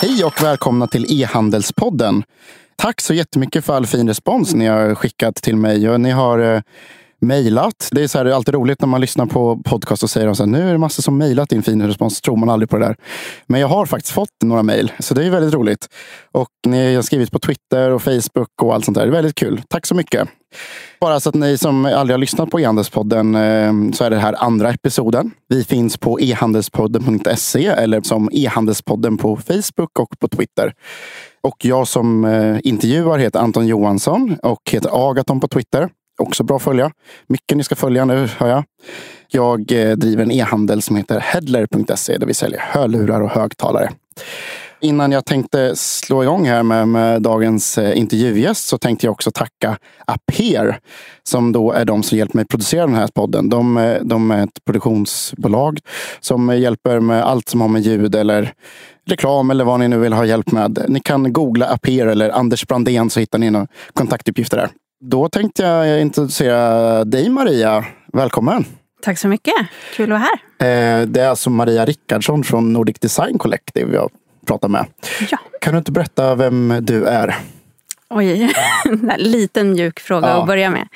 Hej och välkomna till e-handelspodden. Tack så jättemycket för all fin respons ni har skickat till mig. Ni har eh, mejlat. Det är, så här, det är alltid roligt när man lyssnar på podcast och säger att nu är det massor som mejlat in fin respons. tror man aldrig på det där. Men jag har faktiskt fått några mejl, så det är väldigt roligt. Och ni har skrivit på Twitter och Facebook och allt sånt där. Det är väldigt kul. Tack så mycket. Bara så att ni som aldrig har lyssnat på e-handelspodden eh, så är det här andra episoden. Vi finns på e-handelspodden.se eller som e-handelspodden på Facebook och på Twitter. Och jag som eh, intervjuar heter Anton Johansson och heter Agaton på Twitter. Också bra att följa. Mycket ni ska följa nu, hör jag. Jag eh, driver en e-handel som heter Headler.se där vi säljer hörlurar och högtalare. Innan jag tänkte slå igång här med, med dagens eh, intervjugäst så tänkte jag också tacka Aper som då är de som hjälper mig producera den här podden. De, eh, de är ett produktionsbolag som hjälper med allt som har med ljud eller reklam eller vad ni nu vill ha hjälp med. Ni kan googla Aper eller Anders Brandén så hittar ni några kontaktuppgifter där. Då tänkte jag introducera dig Maria. Välkommen! Tack så mycket. Kul att vara här. Eh, det är alltså Maria Rickardsson från Nordic Design Collective jag pratar med. Ja. Kan du inte berätta vem du är? Oj, en liten mjuk fråga ja. att börja med.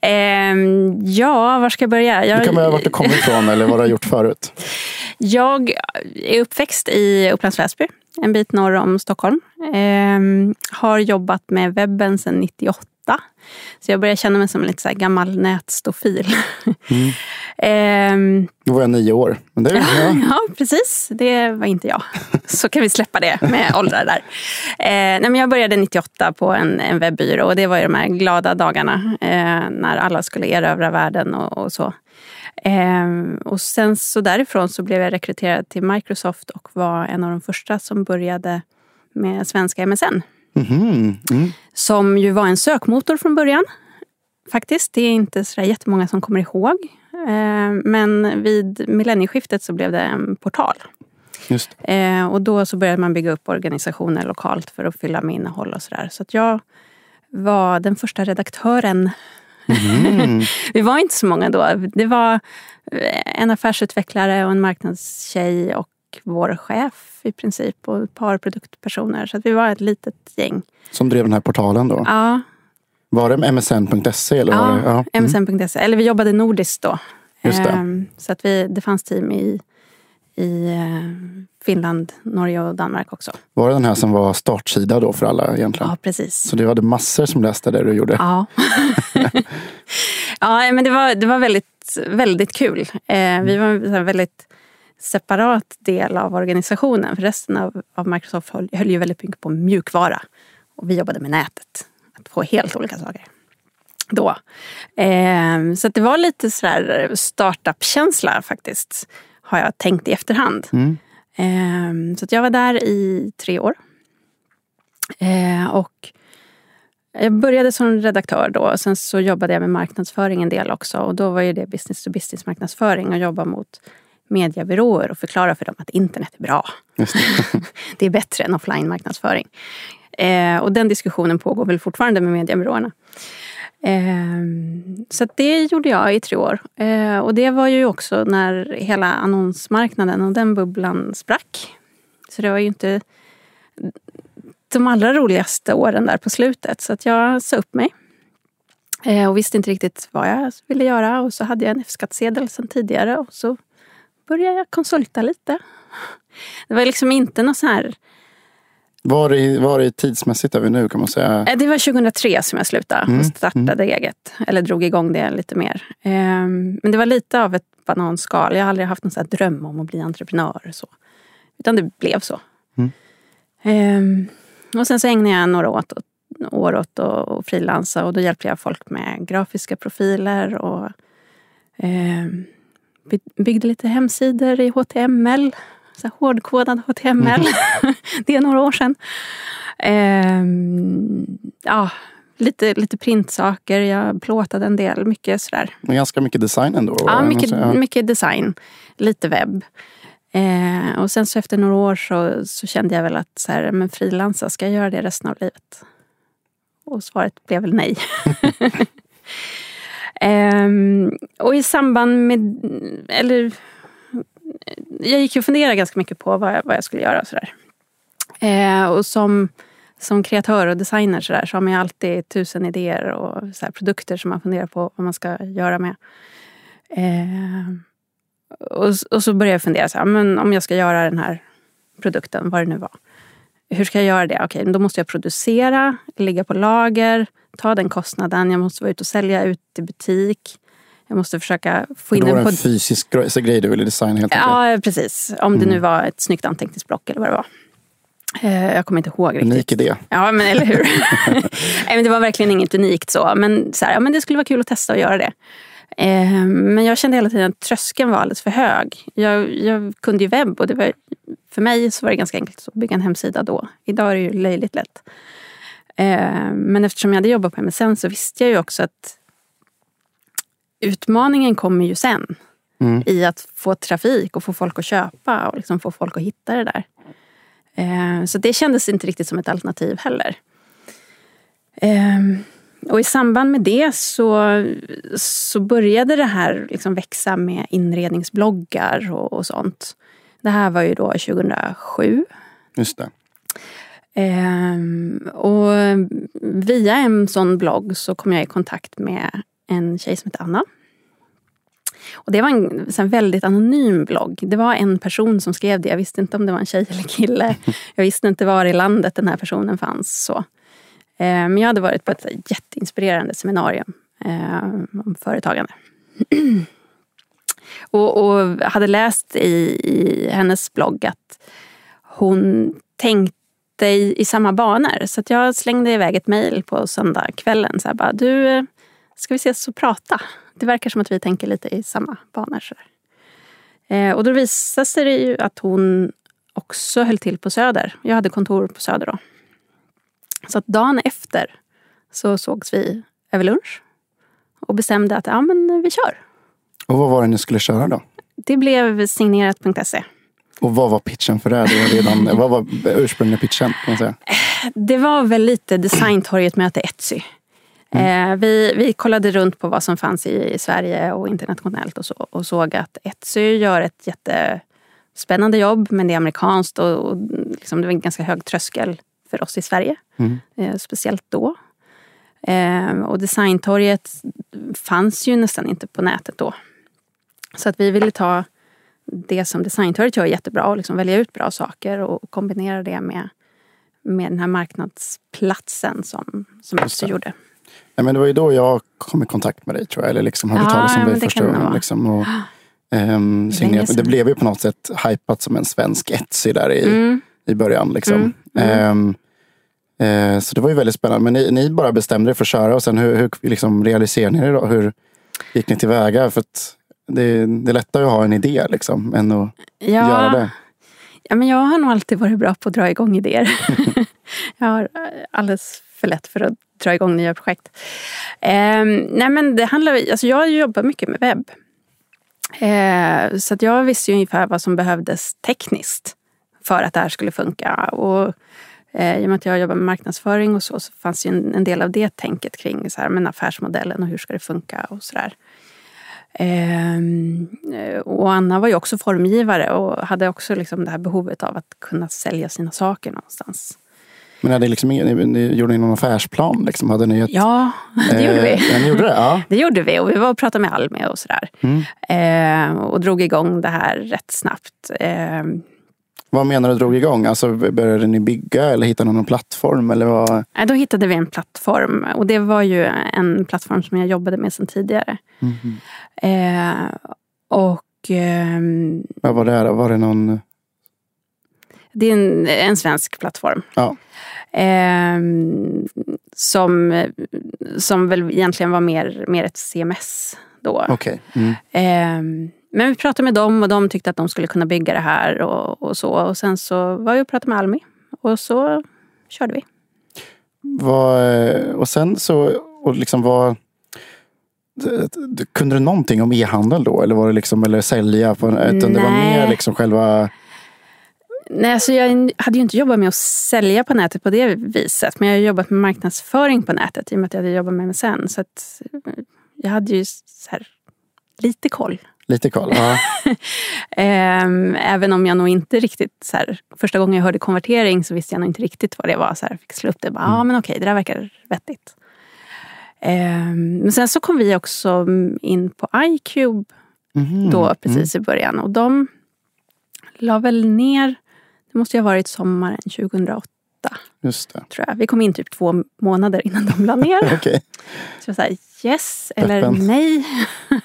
Ehm, ja, var ska jag börja? Jag... Du kan börja vart du kommer ifrån eller vad du har gjort förut. Jag är uppväxt i Upplands Väsby, en bit norr om Stockholm. Ehm, har jobbat med webben sedan 98 så jag börjar känna mig som en lite så gammal nätstofil. Mm. ehm, Då var jag nio år. Men det, ja. ja, precis. Det var inte jag. Så kan vi släppa det med åldrar där. Eh, nej, men jag började 98 på en, en webbyrå och det var ju de här glada dagarna eh, när alla skulle erövra världen och, och så. Eh, och sen så därifrån så blev jag rekryterad till Microsoft och var en av de första som började med svenska MSN. Mm. Mm. Som ju var en sökmotor från början. Faktiskt. Det är inte så jättemånga som kommer ihåg. Eh, men vid millennieskiftet så blev det en portal. Just. Eh, och då så började man bygga upp organisationer lokalt för att fylla med innehåll och sådär. Så att jag var den första redaktören. Mm. Vi var inte så många då. Det var en affärsutvecklare och en marknadstjej och vår chef i princip och ett par produktpersoner. Så vi var ett litet gäng. Som drev den här portalen då? Ja. Var det msn.se? Eller ja, ja. Mm. msn.se. Eller vi jobbade nordiskt då. Just det. Ehm, så att vi, det fanns team i, i eh, Finland, Norge och Danmark också. Var det den här som var startsida då för alla egentligen? Ja, precis. Så du hade massor som läste det du gjorde? Ja. ja, men det var, det var väldigt, väldigt kul. Eh, vi var väldigt separat del av organisationen. För resten av, av Microsoft höll, höll ju väldigt mycket på mjukvara. Och vi jobbade med nätet. Två helt olika saker. Då. Eh, så det var lite sådär startup-känsla faktiskt. Har jag tänkt i efterhand. Mm. Eh, så jag var där i tre år. Eh, och jag började som redaktör då. Sen så jobbade jag med marknadsföring en del också. Och då var ju det business to business marknadsföring och jobba mot mediebyråer och förklara för dem att internet är bra. Det. det. är bättre än offline marknadsföring. Eh, och den diskussionen pågår väl fortfarande med mediebyråerna. Eh, så det gjorde jag i tre år. Eh, och det var ju också när hela annonsmarknaden och den bubblan sprack. Så det var ju inte de allra roligaste åren där på slutet. Så att jag sa upp mig. Eh, och visste inte riktigt vad jag ville göra. Och så hade jag en F-skattsedel sedan tidigare. Och så började jag konsulta lite. Det var liksom inte något så här... Var är, var är tidsmässigt är vi nu kan man säga? Eh, det var 2003 som jag slutade mm. och startade mm. eget. Eller drog igång det lite mer. Ehm, men det var lite av ett bananskal. Jag har aldrig haft någon så dröm om att bli entreprenör. Så. Utan det blev så. Mm. Ehm, och sen så ägnade jag några åt, år åt att frilansa och då hjälpte jag folk med grafiska profiler och ehm, byggde lite hemsidor i HTML. Så hårdkodad HTML. Mm. det är några år sedan. Ehm, ja, lite, lite printsaker. Jag plåtade en del. Mycket sådär. Men ganska mycket design ändå? Ja, mycket, mycket design. Lite webb. Eh, och sen så efter några år så, så kände jag väl att så här, men frilansa, ska jag göra det resten av livet? Och svaret blev väl nej. Ehm, och i samband med, eller jag gick och funderade ganska mycket på vad jag, vad jag skulle göra. Och, sådär. Ehm, och som, som kreatör och designer så, där, så har man ju alltid tusen idéer och så produkter som man funderar på vad man ska göra med. Ehm, och, och, så började jag fundera, så här, men om jag ska göra den här produkten, vad det nu var. Hur ska jag göra det? Okej, då måste jag producera, ligga på lager, ta den kostnaden. Jag måste vara ute och sälja ut i butik. Jag måste försöka få in en... Det var en fysisk grej du ville designa helt enkelt? Ja, precis. Om mm. det nu mm. var ett snyggt anteckningsblock eller vad det var. Eh, jag kommer inte ihåg riktigt. Unik idé. Ja, men eller hur. Nej, men det var verkligen inget unikt så. Men, så här, ja, men det skulle vara kul att testa att göra det. Eh, men jag kände hela tiden att tröskeln var alldeles för hög. Jag, jag kunde ju webb och det var, för mig så var det ganska enkelt att bygga en hemsida då. Idag är det ju löjligt lätt. Eh, men eftersom jag hade jobbat på MSN så visste jag ju också att utmaningen kommer ju sen. Mm. I att få trafik och få folk att köpa och liksom få folk att hitta det där. Eh, så det kändes inte riktigt som ett alternativ heller. Och i samband med det så, så började det här liksom växa med inredningsbloggar och, och sånt. Det här var ju då 2007. Just det. Ehm, och via en sån blogg så kom jag i kontakt med en tjej som heter Anna. Och det var en, en väldigt anonym blogg. Det var en person som skrev det. Jag visste inte om det var en tjej eller kille. Jag visste inte var i landet den här personen fanns. Så. Eh, men jag hade varit på ett jätteinspirerande seminarium eh, om företagande. och, och, hade läst i, i, hennes blogg att hon tänkte i, i samma banor. Så jag slängde iväg ett mejl på söndagskvällen. Så här bara, du, ska vi ses och prata? Det verkar som att vi tänker lite i samma banor. Eh, och då visade sig det ju att hon också höll till på Söder. Jag hade kontor på Söder då. Så att dagen efter så sågs vi över lunch och bestämde att ja, men vi kör. Och vad var det ni skulle köra då? Det blev signerat.se. Och vad var pitchen för det? det redan, vad var ursprungliga pitchen? Kan man säga? Det var väl lite Designtorget möte Etsy. Mm. Eh, vi, vi kollade runt på vad som fanns i, i Sverige och internationellt och, så, och såg att Etsy gör ett jättespännande jobb men det är amerikanskt och, och liksom, det var en ganska hög tröskel för oss i Sverige. Mm. Eh, speciellt då. Eh, och Designtorget fanns ju nästan inte på nätet då. Så att vi ville ta det som Designtorget gör jättebra och liksom välja ut bra saker och kombinera det med, med den här marknadsplatsen som, som Etsy gjorde. Ja, men det var ju då jag kom i kontakt med dig tror jag. Eller liksom hörde ja, talas om dig första gången. Liksom, och, um, det, det blev ju på något sätt hypat som en svensk Etsy där i, mm i början. Liksom. Mm. Mm. Eh, så det var ju väldigt spännande. Men ni, ni, bara bestämde er för att köra och sen hur, hur liksom realiserade ni det då? Hur gick ni tillväga? För det, det är lättare att ha en idé liksom, än att ja. göra det. Ja, men jag har nog alltid varit bra på att dra igång idéer. jag har alldeles för lätt för att dra igång nya projekt. Eh, nej men det handlar, alltså jag jobbar mycket med webb. Eh, så att jag visste ju ungefär vad som behövdes tekniskt för att det här skulle funka. Och, eh, I och med att jag jobbar med marknadsföring och så, så fanns ju en, en del av det tänket kring så här, men affärsmodellen och hur ska det funka och sådär. Eh, och Anna var ju också formgivare och hade också liksom det här behovet av att kunna sälja sina saker någonstans. Men hade liksom, ni, gjorde ni någon affärsplan? Liksom? Hade ni ett, ja, det gjorde vi. Ja, ni gjorde det? Ja. det gjorde vi och vi var och pratade med Almi och sådär. Mm. Eh, och drog igång det här rätt snabbt. Vad menar du drog igång? Alltså, började ni bygga eller hittade någon plattform? Eller vad? då hittade vi en plattform och det var ju en plattform som jag jobbade med sedan tidigare. Mm. Eh, och... Eh, vad var det? Var det någon... Det är en, en svensk plattform. Ja. Eh, som, som väl egentligen var mer, mer ett CMS då. Okay. Mm. Eh, men vi pratade med dem och de tyckte att de skulle kunna bygga det här och, och så. Och sen så var vi och pratade med Almi och så körde vi. Vad, och sen så, och liksom vad... Kunde du någonting om e-handel då? Eller var det liksom, eller sälja? På, utan det var mer liksom själva... Nej, alltså jag hade ju inte jobbat med att sälja på nätet på det viset. Men jag har jobbat med marknadsföring på nätet i och med att jag hade jobbat med MSN. Så jag hade ju här, lite koll Lite koll. Ja. Ehm, Även om jag nog inte riktigt... Så här, första gången jag hörde konvertering så visste jag nog inte riktigt vad det var. Så här, fick slå upp det. Bara, Ja, men okej, det där verkar vettigt. Ehm, Men sen så kom vi också in på iCube Mhm. då precis i början. Och de la väl ner, det måste ju ha varit sommaren 2008 Just det. tror jag. Vi kom in typ två månader innan de la ner. Okej. Så jag sa yes eller Peppen. nej.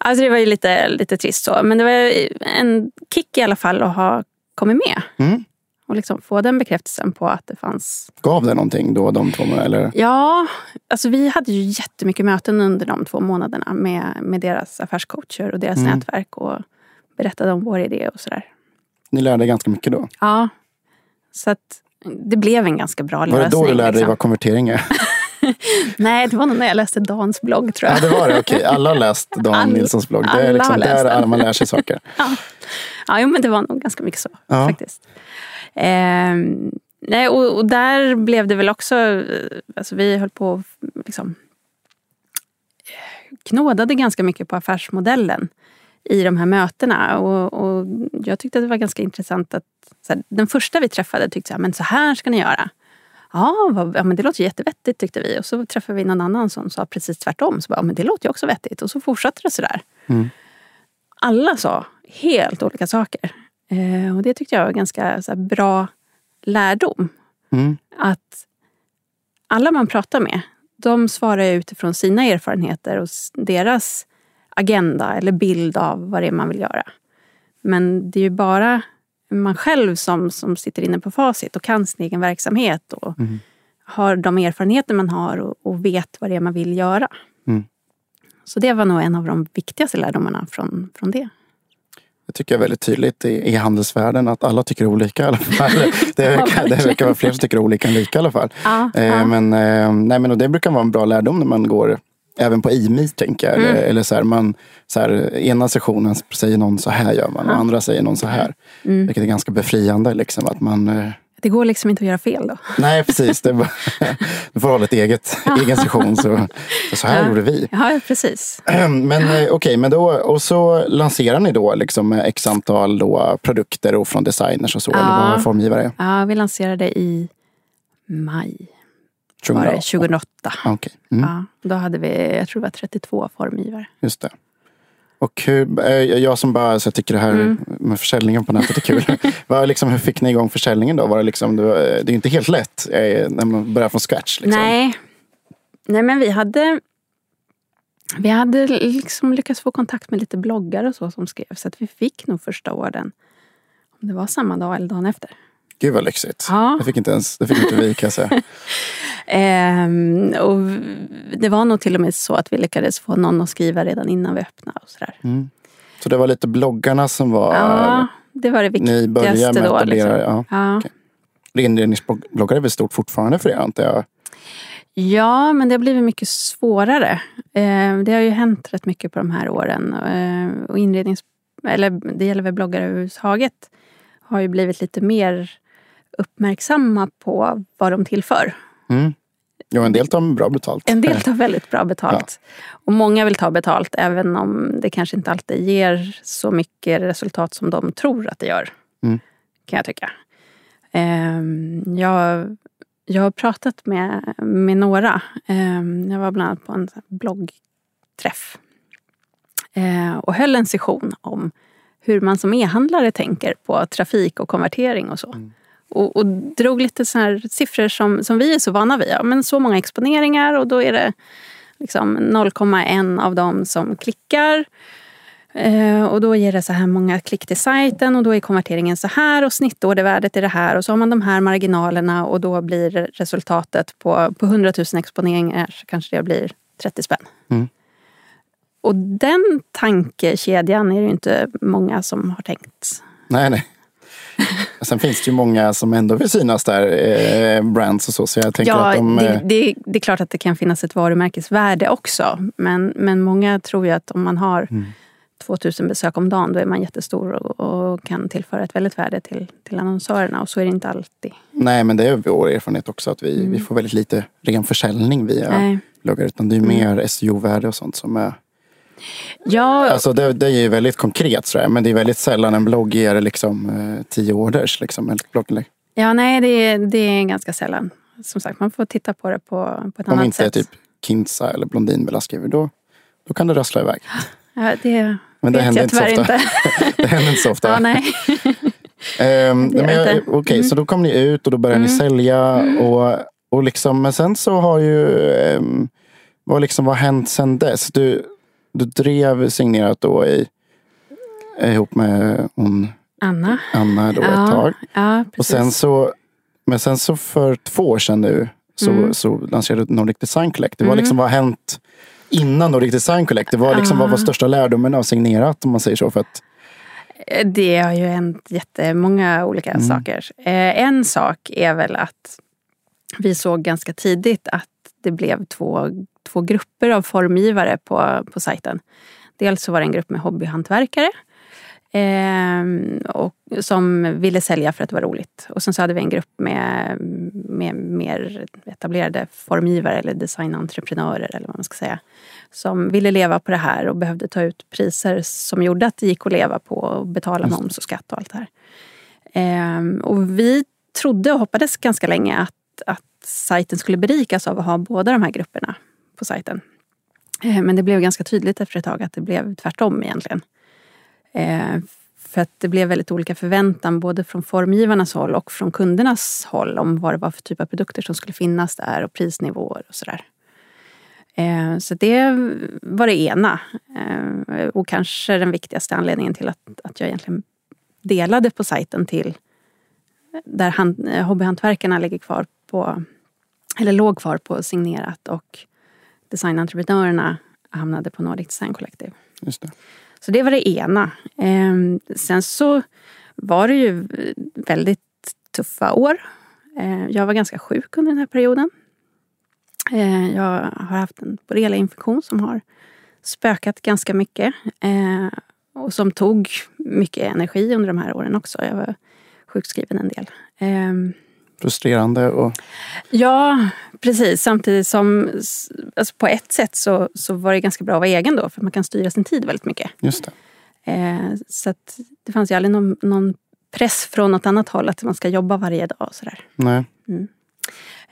alltså det var ju lite, lite trist så. Men det var en kick i alla fall att ha kommit med. Mm. Och liksom få den bekräftelsen på att det fanns. Gav det någonting då, de två? Eller? Ja, alltså vi hade ju jättemycket möten under de två månaderna med, med deras affärscoacher och deras Mm. nätverk. Och berättade om vår idé och sådär. Ni lärde ganska mycket då? Ja, så att det blev en ganska bra Var lösning. det då du lärde dig liksom. vad konvertering är? Nej, det var nog när jag läste Dans blogg tror jag. Ja, det var det. Okej. Alla har läst Dan All- Nilssons blogg. Det är liksom där den. man lär sig saker. Ja, jo, men det var nog ganska mycket så Ja. faktiskt. Ehm, nej, och, och där blev det väl också, eh, alltså vi höll på liksom eh, knådade ganska mycket på affärsmodellen i de här mötena. Och, och jag tyckte att det var ganska intressant att här, den första vi träffade tyckte så här, men så här ska ni göra. Ja, vad, ja, men det låter jättevettigt tyckte vi. Och så träffade vi någon annan som sa precis tvärtom. Så bara, ja, men det låter ju också vettigt. Och så fortsatte det sådär. Mm. Alla sa helt olika saker. Eh, och det tyckte jag var ganska så här, bra lärdom. Mm. Att alla man pratar med, de svarar utifrån sina erfarenheter och deras agenda eller bild av vad det är man vill göra. Men det är ju bara man själv som, som sitter inne på facit och kan sin egen verksamhet och Mm. har de erfarenheter man har och, och vet vad det är man vill göra. Mm. Så det var nog en av de viktigaste lärdomarna från, från det. Det tycker jag är väldigt tydligt i, i handelsvärlden att alla tycker olika i alla fall. Det verkar, det verkar vara fler som tycker olika än lika i alla fall. Ja, Eh, ja. men, eh, nej, men och det brukar vara en bra lärdom när man går Även på e-meet tänker jag. Mm. eller så här, man, så här, ena sessionen säger någon så här gör man och andra säger någon så här. Mm. Vilket är ganska befriande. Liksom, att man, eh, Det går liksom inte att göra fel då. nej precis, det bara, du får hålla ett eget, egen session. Så, så här Ja. gjorde vi. Ja, precis. Men eh, okej, men då, och så lanserar ni då liksom eh, x antal då produkter och från designers och så. Ja. Eller vad formgivare? Ja, vi lanserade i maj var 2008. det, 2008. Ah, Okej, mm, Ja, då hade vi, jag tror det var 32 formgivare. just det. Och hur, eh, jag som bara så jag tycker det här Mm. med försäljningen på nätet är kul. Vad, liksom, hur fick ni igång försäljningen då? Var det, liksom, det, var, det är ju inte helt lätt eh, när man börjar från scratch. Liksom. Nej. Nej, men vi hade vi hade liksom lyckats få kontakt med lite bloggare och så som skrev. Så att vi fick nog första orden. Om det var samma dag eller dagen efter. Gud vad lyxigt. Ja. Det fick inte ens det fick inte vi kan jag säga. Ehm, och det var nog till och med så att vi lyckades få någon att skriva redan innan vi öppnade. Och sådär. Mm. Så det var lite bloggarna som var... Ja, det var det ni började viktigaste med då. Liksom. ja. Ja. Okej. Inredningsbloggar är väl stort fortfarande för er antar jag? Ja, men det har blivit mycket svårare. Eh, det har ju hänt rätt mycket på de här åren. Eh, och inrednings, eller det gäller väl bloggare överhuvudtaget. Har ju blivit lite mer uppmärksamma på vad de tillför. Mm. Ja, en del tar bra betalt. En del tar väldigt bra betalt. Och många vill ta betalt även om det kanske inte alltid ger så mycket resultat som de tror att det gör. Mm. Kan jag tycka. Ehm, jag, jag har pratat med, med några. Ehm, jag var bland annat på en bloggträff. Eh, och höll en session om hur man som e-handlare tänker på trafik och konvertering och så. Och, och drog lite så här siffror som, som vi är så vana vid. Ja, men så många exponeringar och då är det liksom 0,1 av dem som klickar. Eh, och då ger det så här många klick till sajten och då är konverteringen så här och snittordervärdet är det här och så har man de här marginalerna och då blir resultatet på, på 100 000 exponeringar så kanske det blir 30 spänn. Mm. Och den tankekedjan är det ju inte många som har tänkt. Nej, nej. Sen finns det ju många som ändå vill synas där, eh, brands och så. Så jag tänker Ja, att de... det, eh, det, det är klart att det kan finnas ett varumärkesvärde också. Men, men många tror ju att om man har Mm. 2000 besök om dagen, då är man jättestor och, och kan tillföra ett väldigt värde till, till annonsörerna. Och så är det inte alltid. Nej, men det är vår erfarenhet också att vi, vi får väldigt lite ren försäljning via Nej. bloggar. Utan det är Mm. mer SEO-värde och sånt som är... Ja, Alltså det, det är ju väldigt konkret sådär, men det är väldigt sällan en blogg ger liksom eh, tio orders. Liksom, ja nej, det, är- det är ganska sällan. Som sagt, man får titta på det på, på ett Om annat inte är sätt. typ Kinsa eller Blondinbella skriver, då, då kan det rassla iväg. Ja, det Men det vet händer jag inte tyvärr ofta. inte. Det händer inte så ofta. ja, nej. Inte. Okej, Mm. så då kom ni ut och då började ni sälja. Och, och liksom, men sen så har ju... Um, vad, liksom, vad har hänt sen dess? Du, du drev signerat då i, ihop med hon, Anna. Anna då ja, ett tag. Ja. Och sen så, men sen så för två år sedan nu så, Mm. så lanserade du Nordic Design Collective. Vad, Mm. liksom, vad har hänt innan Nordic Design Collective? Vad, liksom, vad var största lärdomen av signerat om man säger så? För att, Det har ju hänt jättemånga olika Mm. saker. Eh, en sak är väl att vi såg ganska tidigt att det blev två, två grupper av formgivare på, på sajten. Dels så var det en grupp med hobbyhantverkare eh, och, som ville sälja för att det var roligt. Och sen så hade vi en grupp med, med mer etablerade formgivare eller designentreprenörer eller vad man ska säga. Som ville leva på det här och behövde ta ut priser som gjorde att det gick att leva på och betala moms och skatt och allt det här. Ehm, och vi trodde och hoppades ganska länge att, att sajten skulle berikas av att ha båda de här grupperna på sajten. Eh, men det blev ganska tydligt efter ett tag att det blev tvärtom egentligen. Eh, för att det blev väldigt olika förväntan både från formgivarnas håll och från kundernas håll om vad det var för typ av produkter som skulle finnas där och prisnivåer och sådär. Eh, så det var det ena. Och kanske den viktigaste anledningen till att, att jag egentligen delade på sajten till där hobbyhantverkarna ligger kvar på, eller låg kvar på signerat och designentreprenörerna hamnade på Nordic Design Collective. just det. Så det var det ena. Eh, sen så var det ju väldigt tuffa år. Eh, jag var ganska sjuk under den här perioden. Eh, jag har haft en borreliainfektion som har spökat ganska mycket. Och som tog mycket energi under de här åren också. Jag var sjukskriven en del. Frustrerande och Ja, precis. Samtidigt som alltså på ett sätt så, så var det ganska bra att vara egen då för man kan styra sin tid väldigt mycket. just det. Eh, så att det fanns ju aldrig någon, någon press från något annat håll att man ska jobba varje dag. Och sådär. Nej. Eh,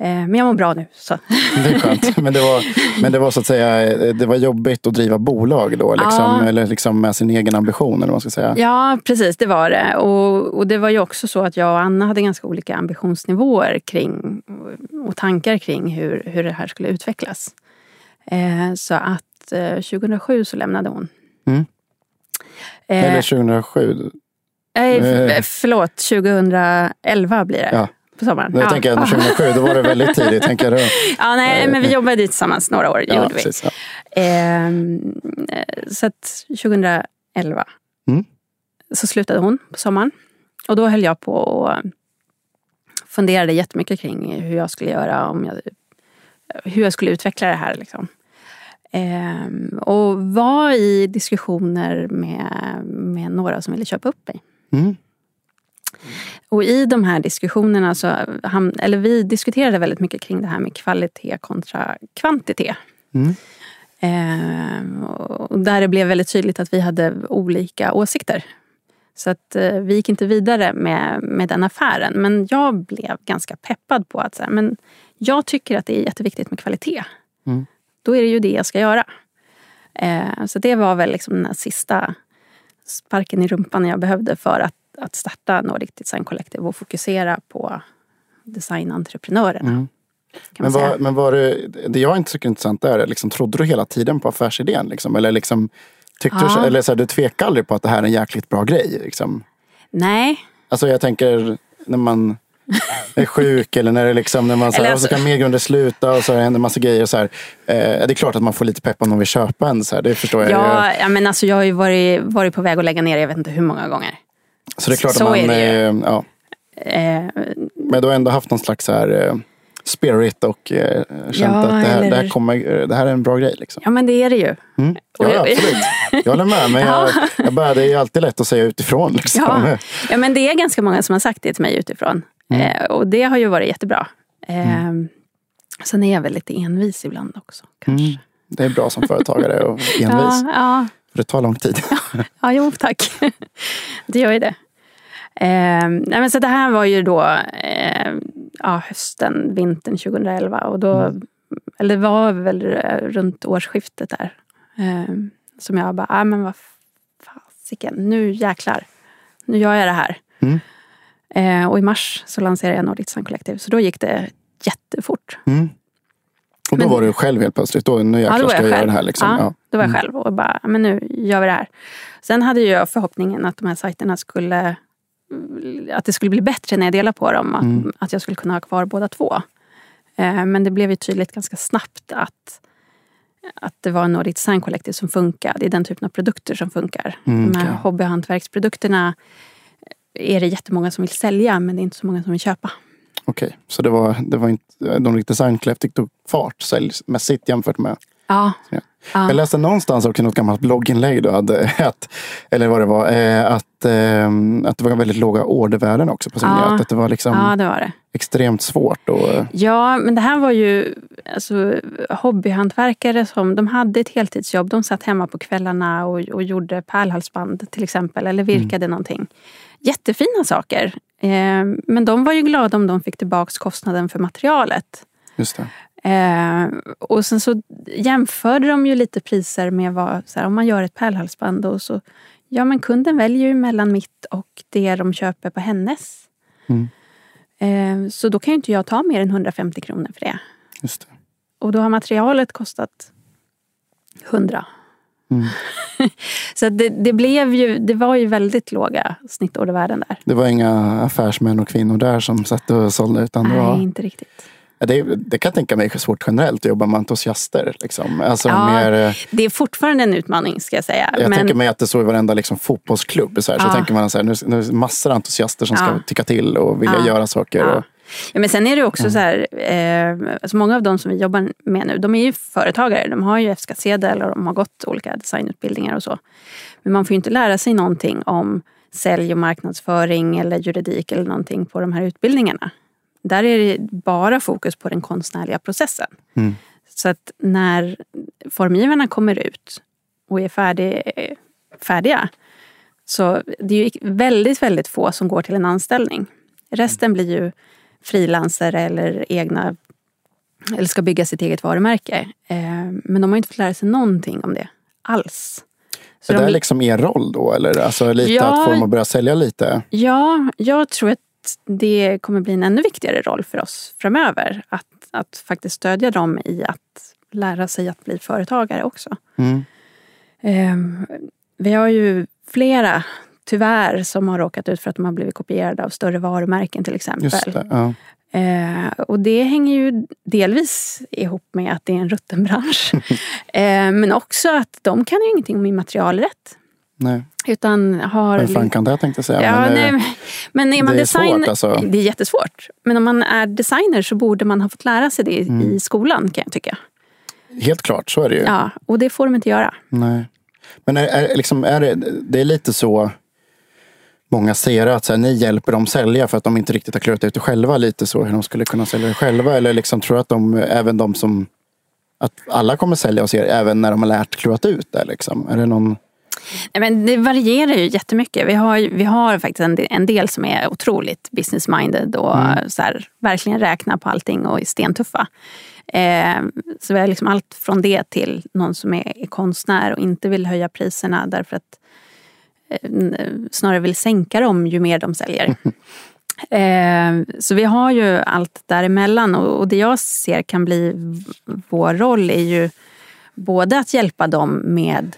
men jag mår bra nu. Så. Det är skönt. Men det, var, men det var så att säga, det var jobbigt att driva bolag då, liksom, Ja. eller liksom med sin egen ambition eller vad man ska säga. Ja, precis. Det var det. Och, och det var ju också så att jag och Anna hade ganska olika ambitionsnivåer kring och tankar kring hur, hur det här skulle utvecklas. Eh, så att eh, 2007 så lämnade hon. Mm. Eh, Eller 2007. Nej, Eh. förlåt. 2011 blir det. Ja. På sommaren. Jag ja. tänker att 2007, då var det väldigt tidigt. Tänker jag. ja, nej, men vi jobbade tillsammans några år. Ja, gjorde vi. precis, ja. Ehm, eh, så att 2011 Mm. så slutade hon på sommaren. Och då höll jag på och funderade jättemycket kring hur jag skulle göra. Om jag, hur jag skulle utveckla det här. Liksom. Ehm, och var i diskussioner med, med några som ville köpa upp mig. Mm. Och i de här diskussionerna så ham- eller vi diskuterade väldigt mycket kring det här med kvalitet kontra kvantitet. Mm. Eh, och där det blev väldigt tydligt att vi hade olika åsikter. Så att eh, vi gick inte vidare med, med den affären. Men jag blev ganska peppad på att så här, men jag tycker att det är jätteviktigt med kvalitet. Mm. Då är det ju det jag ska göra. Eh, så det var väl liksom den sista sparken i rumpan jag behövde för att, att starta Nordic Design Collective och fokusera på designentreprenörerna. Mm. Men, var, men var det, det jag inte tycker är intressant är, liksom, trodde du hela tiden på affärsidén? Liksom? Eller, liksom, tyckte Ja. du, eller så här, du tvekade aldrig på att det här är en jäkligt bra grej? Liksom? Nej, Alltså jag tänker när man är sjuk eller när det liksom, när man så här, och så alltså- kan medgrunden sluta och så händer massa grejer. Och så här, eh, det är klart att man får lite pepp om någon vill köpa en. Så här, det förstår jag. ja, men alltså jag har ju varit, varit på väg att lägga ner jag vet inte hur många gånger. Så det är klart så att man, eh, ja. Eh, Men du har ändå haft någon slags så här, eh, spirit och eh, känt Ja, att det här, det, här eller- kommer, det här är en bra grej. Liksom. ja men det är det ju. Mm. Ja, jag- absolut. Jag håller med. Men jag, jag bara, det är alltid lätt att säga utifrån. Liksom. Ja. ja men det är ganska många som har sagt det till mig utifrån. Mm. Eh, och det har ju varit jättebra. Eh, Sen är jag väl lite envis ibland också. Kanske. Mm. Det är bra som företagare och envis. Ja, det tar lång tid. ja, jo tack. Det gör ju det. Eh, nej, men så det här var ju då eh, ja, hösten, vintern 2011. Och då, Eller det var väl runt årsskiftet där. Eh, som jag bara, ah, men vad fasiken, nu jäklar. Nu gör jag det här. Mm. Eh, och i mars så lanserade jag Nordic Design Collective. Så då gick det jättefort. Mm. Och då Men- var du själv helt plötsligt. Då, nu Ja, jäklar då var ska jag jag göra det här. Liksom. Ja, Ja. då var jag själv och bara, men nu gör vi det här. Sen hade jag förhoppningen att de här sajterna skulle att det skulle bli bättre när jag delade på dem. Att, Mm. att jag skulle kunna ha kvar båda två. Eh, Men det blev ju tydligt ganska snabbt att, att det var Nordic Design Collective som funkar. Det är den typen av produkter som funkar. Mm, De här okej. hobby och hantverksprodukterna är det jättemånga som vill sälja men det är inte så många som vill köpa. Okej, så det var, det var inte, de riktigt Design Collective tog fart säljmässigt jämfört med Ja. Ja. Ja. Jag läste någonstans också något gammalt blogginlägg du hade. Att, eller vad det var. eh, Att, eh, att det var väldigt låga ordervärden också på signerat. Ja. Att det var liksom ja, det var det. extremt svårt. Och, Ja, men det här var ju alltså, hobbyhantverkare som de hade ett heltidsjobb. De satt hemma på kvällarna och, och gjorde pärlhalsband till exempel. Eller virkade någonting. Jättefina saker. Eh, men de var ju glada om de fick tillbaka kostnaden för materialet. just det. Eh, och sen så jämförde de ju lite priser med vad, så här, om man gör ett pärlhalsband. Och så, ja, men kunden väljer ju mellan mitt och det de köper på hennes. Mm. Eh, så då kan ju inte jag ta mer än 150 kronor för det. Just det. Och då har materialet kostat 100. Mm. så att det, det, blev ju, det var ju väldigt låga snittordervärden där. Det var inga affärsmän och kvinnor där som satt och sålde. Utan det, Nej, var, inte riktigt. Det, det kan jag tänka mig är svårt generellt att jobba med entusiaster. Liksom. Alltså, Ja, mer, eh, Det är fortfarande en utmaning ska jag säga. jag men, tänker mig att det är så i varenda liksom, fotbollsklubb. Så, här, så Ja. tänker man så här, nu, nu är det massor av entusiaster som ska Ja. tycka till och vilja Ja. göra saker. Och, Ja, men sen är det också så här, eh, alltså många av de som vi jobbar med nu, de är ju företagare. De har ju F-skattsedel och de har gått olika designutbildningar och så. Men man får ju inte lära sig någonting om sälj och marknadsföring eller juridik eller någonting på de här utbildningarna. Där är det bara fokus på den konstnärliga processen. Mm. Så att när formgivarna kommer ut och är färdig, färdiga så det är ju väldigt, väldigt få som går till en anställning. Resten blir ju frilansare eller egna eller ska bygga sitt eget varumärke. Eh, Men de har inte fått lära sig någonting om det alls. Så är de- det liksom er roll då? Eller alltså, lite Ja. att få dem att börja sälja lite? Ja, jag tror att det kommer bli en ännu viktigare roll för oss framöver. Att, att faktiskt stödja dem i att lära sig att bli företagare också. Mm. Eh, vi har ju flera, tyvärr, som har råkat ut för att de har blivit kopierade av större varumärken till exempel. Det. Ja. Eh, och det hänger ju delvis ihop med att det är en rutten bransch. eh, men också att de kan ju ingenting om immaterialrätt. Nej. Utan har... Vem fan kan det tänkte jag säga. Ja, men, nej, eh, men- är man det är designer, svårt, alltså. det är jättesvårt. Men om man är designer så borde man ha fått lära sig det i- Mm. i skolan kan jag tycka. Helt klart, så är det ju. Ja, och det får de inte göra. Nej. Men är, är, liksom, är det, det är lite så många ser att så här, ni hjälper dem sälja för att de inte riktigt har klurat ut det själva. Lite så hur de skulle kunna sälja det själva. Eller liksom tror att de, även de som att alla kommer sälja hos er även när de har lärt klurat ut det. Liksom. Är det någon... Nej, Men det varierar ju jättemycket. Vi har, vi har faktiskt en del, en del som är otroligt business-minded och så här, verkligen räknar på allting och är stentuffa. Eh, så vi har liksom allt från det till någon som är, är konstnär och inte vill höja priserna därför att snarare vill sänka dem ju mer de säljer. Eh, så vi har ju allt däremellan och, det jag ser kan bli vår roll är ju både att hjälpa dem med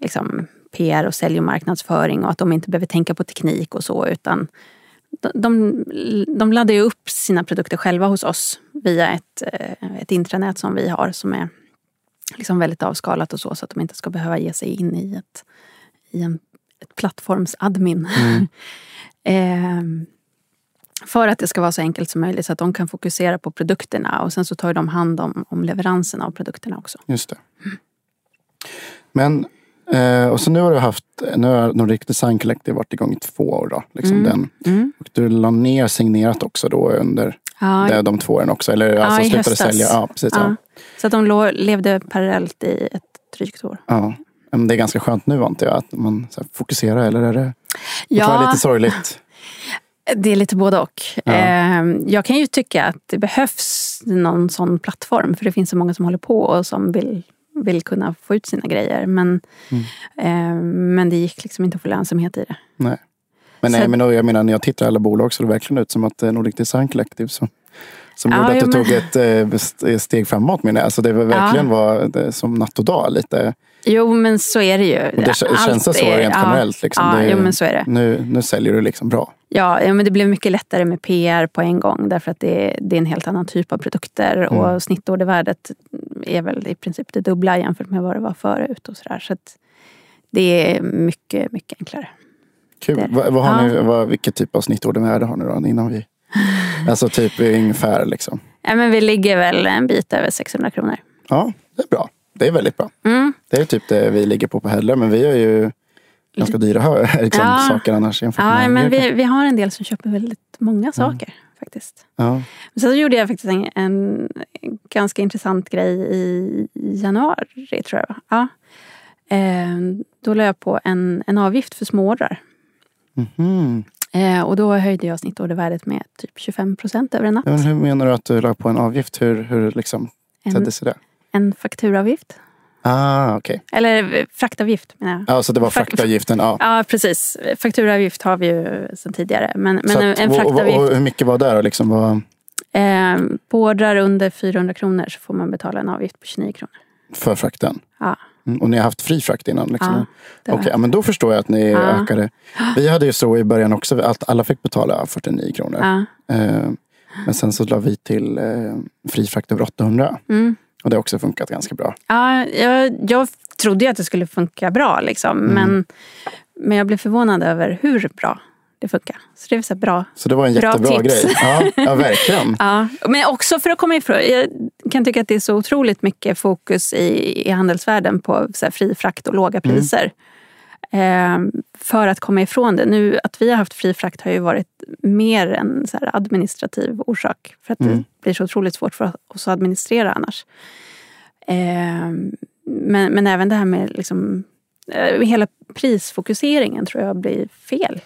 liksom, PR och sälj och marknadsföring och att de inte behöver tänka på teknik och så utan de, de, de laddar ju upp sina produkter själva hos oss via ett, eh, ett intranät som vi har som är liksom väldigt avskalat och så så att de inte ska behöva ge sig in i ett, i en, ett plattformsadmin. Ehm, för att det ska vara så enkelt som möjligt så att de kan fokusera på produkterna och sen så tar de hand om, om leveranserna av produkterna också. Just det. Men, eh, och så nu har du haft, nu har Nordic Design Collective varit igång i två år. Då, liksom Mm. den. Mm. Och du la ner signerat också då under Ja, Det de två åren också. Eller alltså i slutade höstas. sälja. Ja, precis. Ja. ja. Så att de levde parallellt i ett drygt år. Ja. Men det är ganska skönt nu antar jag, att man så fokuserar. Eller är det, Ja. lite sorgligt? Det är lite både och. Ja. Eh, Jag kan ju tycka att det behövs någon sån plattform. För det finns så många som håller på och som vill, vill kunna få ut sina grejer. Men, Mm. eh, men det gick liksom inte att få lönsamhet i det. Nej. Men, Så- nej, men jag menar, när jag tittar alla bolag så det verkligen ut som att Nordic Design Collective som, som Ja, gjorde att du men- tog ett eh, st- steg framåt. Menar jag. Alltså det var verkligen var det, som natt och dag. Lite. Jo, men så är det ju. Och det Allt känns det så är- rent ja, generellt. Liksom. Ja, det, jo, men så är det. Nu, nu säljer du liksom bra. Ja, ja, men det blev mycket lättare med PR på en gång. Därför att det, det är en helt annan typ av produkter. Mm. Och snittordervärdet är väl i princip det dubbla jämfört med vad det var förut. Och så där. så det är mycket, mycket enklare. Kul. Vad, vad har ja. ni, vad, vilket typ av snittordervärde har ni då? Innan vi... Alltså typ ungefär liksom. Ja, men vi ligger väl en bit över 600 kronor. Ja, det är bra. Det är väldigt bra. Mm. Det är typ det vi ligger på på Hedler. Men vi är ju ganska dyra liksom, Ja. saker annars jämfört Ja, med men vi, vi har en del som köper väldigt många saker. faktiskt. Ja. Men sen så gjorde jag faktiskt en, en ganska intressant grej i januari, tror jag. Ja. Eh, då la jag på en, en avgift för småordrar. Mhm. Eh, och då höjde jag snittordervärdet med typ 25 procent över en natt. Men hur menar du att du la på en avgift? Hur, hur liksom En, tedde sig det? en fakturavgift. Ah, okej. Eller eh, fraktavgift menar jag. Ja, så det var fraktavgiften. Ja. Ja, precis. Fakturavgift har vi ju sedan tidigare. Men, men att- en och, och, fraktavgift. och hur mycket var det då? Liksom var Eh, på ordrar under 400 kronor så får man betala en avgift på 29 kronor. för frakten? Ja, Mm, Och ni har haft fri frakt innan? Liksom. ja, Okej, ja, men då förstår jag att ni Ja. ökade. Vi hade ju så i början också att alla fick betala 49 kronor. ja. Eh, Men sen så la vi till eh, fri frakt över 800. Mm. Och det har också funkat ganska bra. Ja, jag, jag trodde ju att det skulle funka bra, liksom. Mm. men, men jag blev förvånad över hur bra det funkar. Så det är så bra. Så det var en Bra jättebra tips. grej. Ja, ja verkligen. Ja, men också för att komma ifrån. Jag kan tycka att det är så otroligt mycket fokus i, i handelsvärlden på så fri frakt och låga Mm. priser. Eh, för att komma ifrån det. Nu att vi har haft fri frakt har ju varit mer en så administrativ orsak. För att Mm. det blir så otroligt svårt för oss att administrera annars. Eh, men, men även det här med liksom, eh, hela prisfokuseringen tror jag blir fel.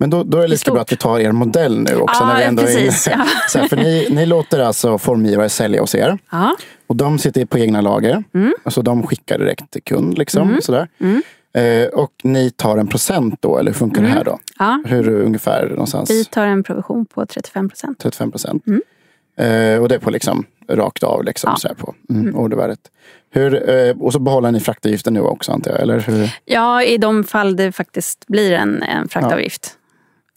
Men då, då är det lika bra att vi tar er modell nu också. när vi ändå precis. Ja. Så här, för ni, ni låter alltså formgivare sälja hos er. Ja. Och de sitter på egna lager. Mm. Alltså de skickar direkt till kund. Liksom, sådär. Mm. Eh, och ni tar en procent då, eller hur funkar det här då? Ja. Hur ungefär någonstans? Vi tar en provision på 35 procent. 35 procent. Mm. Eh, och det är på liksom rakt av liksom, Ja. så här på mm, ordervärdet. Hur, eh, och så behåller ni fraktavgiften nu också antar jag? Eller hur? Ja, i de fall det faktiskt blir en, en fraktavgift.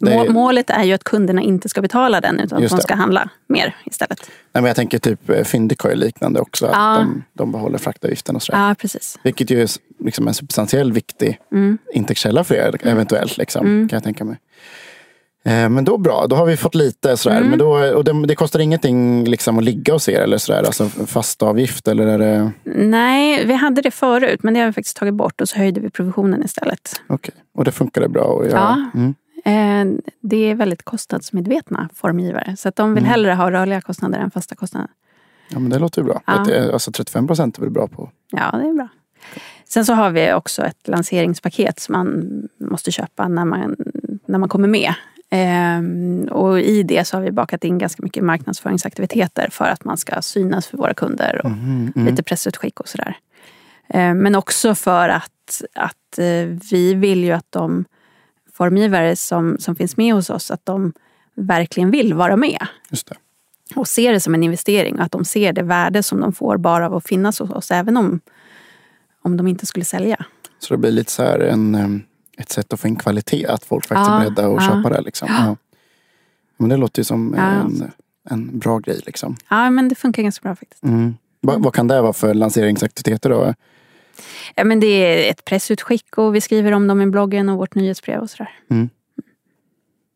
Är- Må- Målet är ju att kunderna inte ska betala den utan att de det. ska handla mer istället. Nej, men jag tänker typ eh, Fyndiq har ju liknande också. Att Ja. de, de behåller fraktavgiften och sådär. Ja, precis. Vilket ju är liksom en substantiell viktig Mm. intäktskälla för er eventuellt. Liksom, Mm. kan jag tänka mig. Eh, Men då bra, då har vi fått lite sådär. Mm. Men då, och det, det kostar ingenting liksom att ligga hos er eller sådär? Alltså fast avgift eller är det... Nej, vi hade det förut men det har vi faktiskt tagit bort och så höjde vi provisionen istället. Okej, och det funkade bra att göra? Ja. Mm. Eh, Det är väldigt kostnadsmedvetna formgivare så att de vill Mm. hellre ha rörliga kostnader än fasta kostnader. ja, men det låter ju bra. Ja. Det- Alltså 35 procent är väl bra på? Ja, det är bra. Sen så har vi också ett lanseringspaket som man måste köpa när man, när man kommer med. Ehm, och i det så har vi bakat in ganska mycket marknadsföringsaktiviteter för att man ska synas för våra kunder och Mhm, mm. lite pressutskick och sådär. Ehm, men också för att, att eh, vi vill ju att de formgivare som, som finns med hos oss, att de verkligen vill vara med Just det. och ser det som en investering och att de ser det värde som de får bara av att finnas hos oss, även om, om de inte skulle sälja. Så det blir lite så här en, ett sätt att få in kvalitet. Att folk faktiskt Ja, är beredda att ja. köpa det. Liksom. Ja. Men det låter ju som en, en bra grej. Liksom. Ja, men det funkar ganska bra faktiskt. Mm. Vad, vad kan det vara för lanseringsaktiviteter då? Ja, men det är ett pressutskick och vi skriver om dem i bloggen och vårt nyhetsbrev och sådär.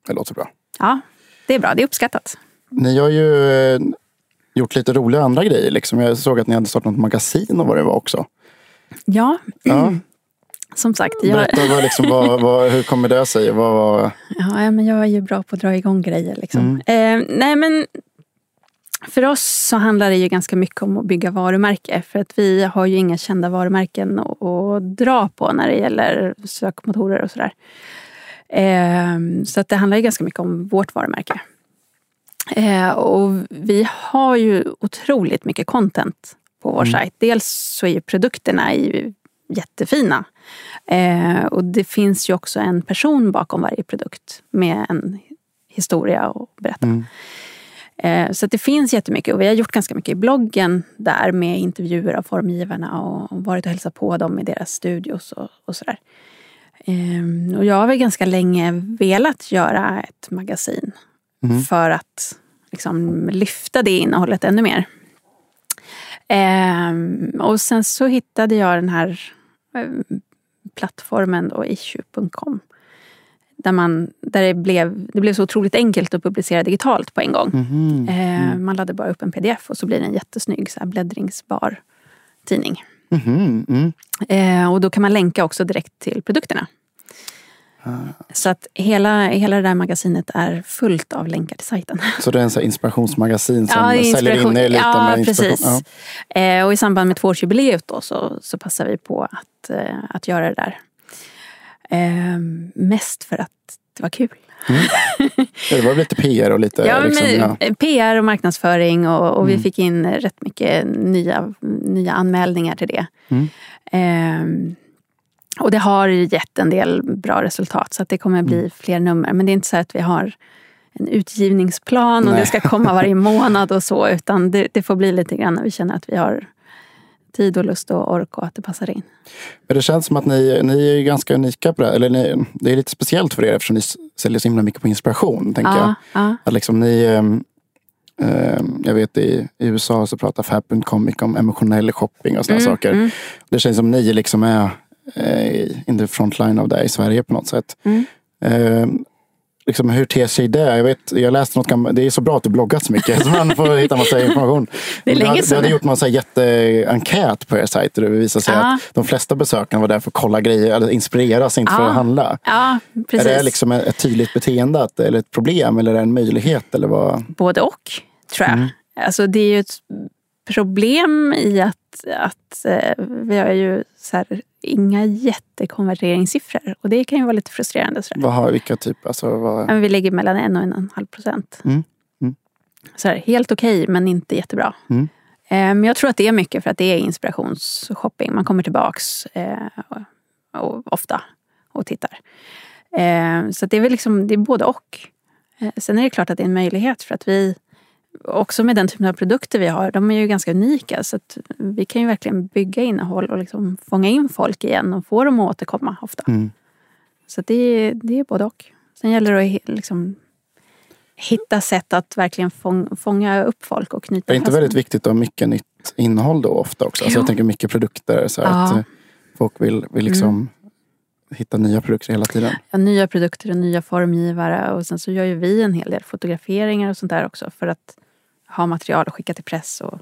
Det låter bra. Ja, det är bra. Det är uppskattat. Ni har ju eh, gjort lite roliga andra grejer. Liksom. Jag såg att ni hade startat något magasin och vad det var också. Ja, Ja. som sagt. Jag, Berätta, vad, liksom, vad, vad, hur kommer det sig? Vad, vad, ja, men jag är ju bra på att dra igång grejer. Liksom. Mm. Eh, nej, men För oss så handlar det ju ganska mycket om att bygga varumärke. För att vi har ju inga kända varumärken att, att dra på när det gäller sökmotorer och sådär. Eh, så att det handlar ju ganska mycket om vårt varumärke. Eh, och vi har ju otroligt mycket content på vår mm. sajt. Dels så är ju produkterna jättefina. Eh, och det finns ju också en person bakom varje produkt med en historia att berätta. Mm. Eh, så det finns jättemycket och vi har gjort ganska mycket i bloggen där med intervjuer av formgivarna och varit och hälsat på dem i deras studios och, och sådär. Eh, och jag har väl ganska länge velat göra ett magasin mm. för att liksom, lyfta det innehållet ännu mer. Eh, och sen så hittade jag den här eh, plattformen då, issue.com. Där, man, där det, blev, det blev så otroligt enkelt att publicera digitalt på en gång. Mm. Eh, man laddade bara upp en pdf och så blir det en jättesnygg så här, bläddringsbar tidning. Mm. Eh, och då kan man länka också direkt till produkterna. Så att hela, hela det där magasinet är fullt av länkar till sajten. Så det är en så inspirationsmagasin som ja, säljer in er lite ja, med inspiration? Precis. Ja. Eh, och i samband med tvåårsjubileet då så, så passar vi på att, eh, att göra det där. Eh, mest för att det var kul. Mm. Det var lite PR och lite... Ja, liksom, ja. PR och marknadsföring och, och mm. vi fick in rätt mycket nya, nya anmälningar till det. Mm. Eh, och det har gett en del bra resultat så att det kommer bli mm. fler nummer. Men det är inte så att vi har en utgivningsplan och Nej. det ska komma varje månad och så. Utan det, det, får bli lite grann när vi känner att vi har tid och lust och ork och att det passar in. Men det känns som att ni, ni är ganska unika på det Eller ni, det är lite speciellt för er eftersom ni säljer så himla mycket på inspiration. Tänker ja, jag. Ja. Att liksom ni, äh, jag vet i, i USA så pratar Fab.com mycket om emotionell shopping och sådana mm, saker. Mm. Det känns som ni liksom är eh, in the frontline av det i Sverige på något sätt. Mm. Eh, liksom, hur ter sig det? Jag, vet, jag läste något gammalt, det är så bra att du bloggat så mycket så man får hitta massa information. Det är länge hade, du hade gjort massa jätteenkät på er sajt det visade sig ja. att de flesta besökarna var där för att kolla grejer, eller inspireras, inte ja. för att handla. Ja, precis. Är det liksom ett tydligt beteende eller ett problem eller är det en möjlighet? Eller vad? Både och, tror jag. Mm. Alltså, det är ju ett problem i att, att eh, vi har ju så här, inga jättekonverteringssiffror. Och det kan ju vara lite frustrerande. Så vad har, vilka typer? Alltså, vad... Vi ligger mellan en och en och en halv procent. Mm. Mm. Så här, helt okej, okay, men inte jättebra. Mm. Men jag tror att det är mycket för att det är inspirationsshopping. Man kommer tillbaks eh, och, och, ofta och tittar. Eh, så det är väl liksom, det är både och. Eh, sen är det klart att det är en möjlighet för att vi också med den typen av produkter vi har, de är ju ganska unika. Så att vi kan ju verkligen bygga innehåll och liksom fånga in folk igen och få dem att återkomma ofta. Mm. Så det, är, det är både och. Sen gäller det att liksom hitta sätt att verkligen fånga upp folk och knyta Det är inte väldigt viktigt att ha mycket nytt innehåll då ofta också? Alltså jag tänker mycket produkter. Så ja. att eh, folk vill, vill liksom mm. hitta nya produkter hela tiden. Ja, nya produkter och nya formgivare. Och sen så gör ju vi en hel del fotograferingar och sånt där också. För att ha material och skicka till press och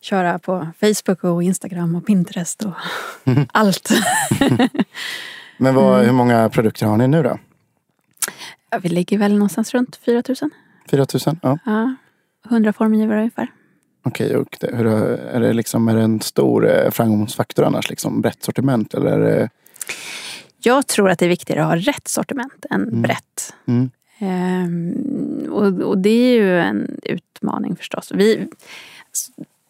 köra på Facebook och Instagram och Pinterest och mm. allt. Men vad, mm. hur många produkter har ni nu då? Ja, vi ligger väl någonstans runt 4 000. 4 000? Ja. ja 100 formgivare ungefär. Okej, och det, hur, är, det liksom, är det en stor eh, framgångsfaktor annars? Liksom, brett sortiment? Eller. Jag tror att det är viktigare att ha rätt sortiment än mm. brett. Mm. Ehm, och, och, det är ju en utmaning förstås. Vi,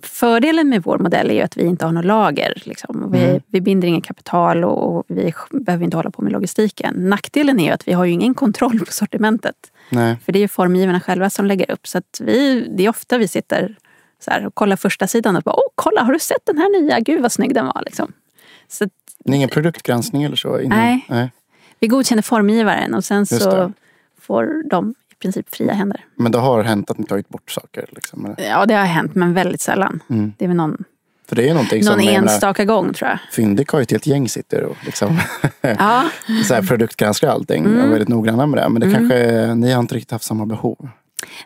fördelen med vår modell är ju att vi inte har något lager. Liksom. Vi, mm. vi binder inget kapital och, och, vi behöver inte hålla på med logistiken. Nackdelen är ju att vi har ju ingen kontroll på sortimentet. Nej. För det är ju formgivarna själva som lägger upp. Så att vi, det är ofta vi sitter så här och kollar första sidan och bara Åh, kolla har du sett den här nya? Gud vad snygg den var. Liksom. Så att, Ingen produktgranskning eller så? Innan, nej. nej. Vi godkänner formgivaren och sen så får de princip fria händer. Men det har hänt att ni tagit bort saker? Liksom, ja, det har hänt, men väldigt sällan. Mm. Det är väl någon, För det är någon som, enstaka menar, gång tror jag. Fyndik har ju ett helt gäng sitter och liksom ja. så här produktgranskar allting mm. och är väldigt noggranna med det. Men det mm. kanske, ni har inte riktigt haft samma behov?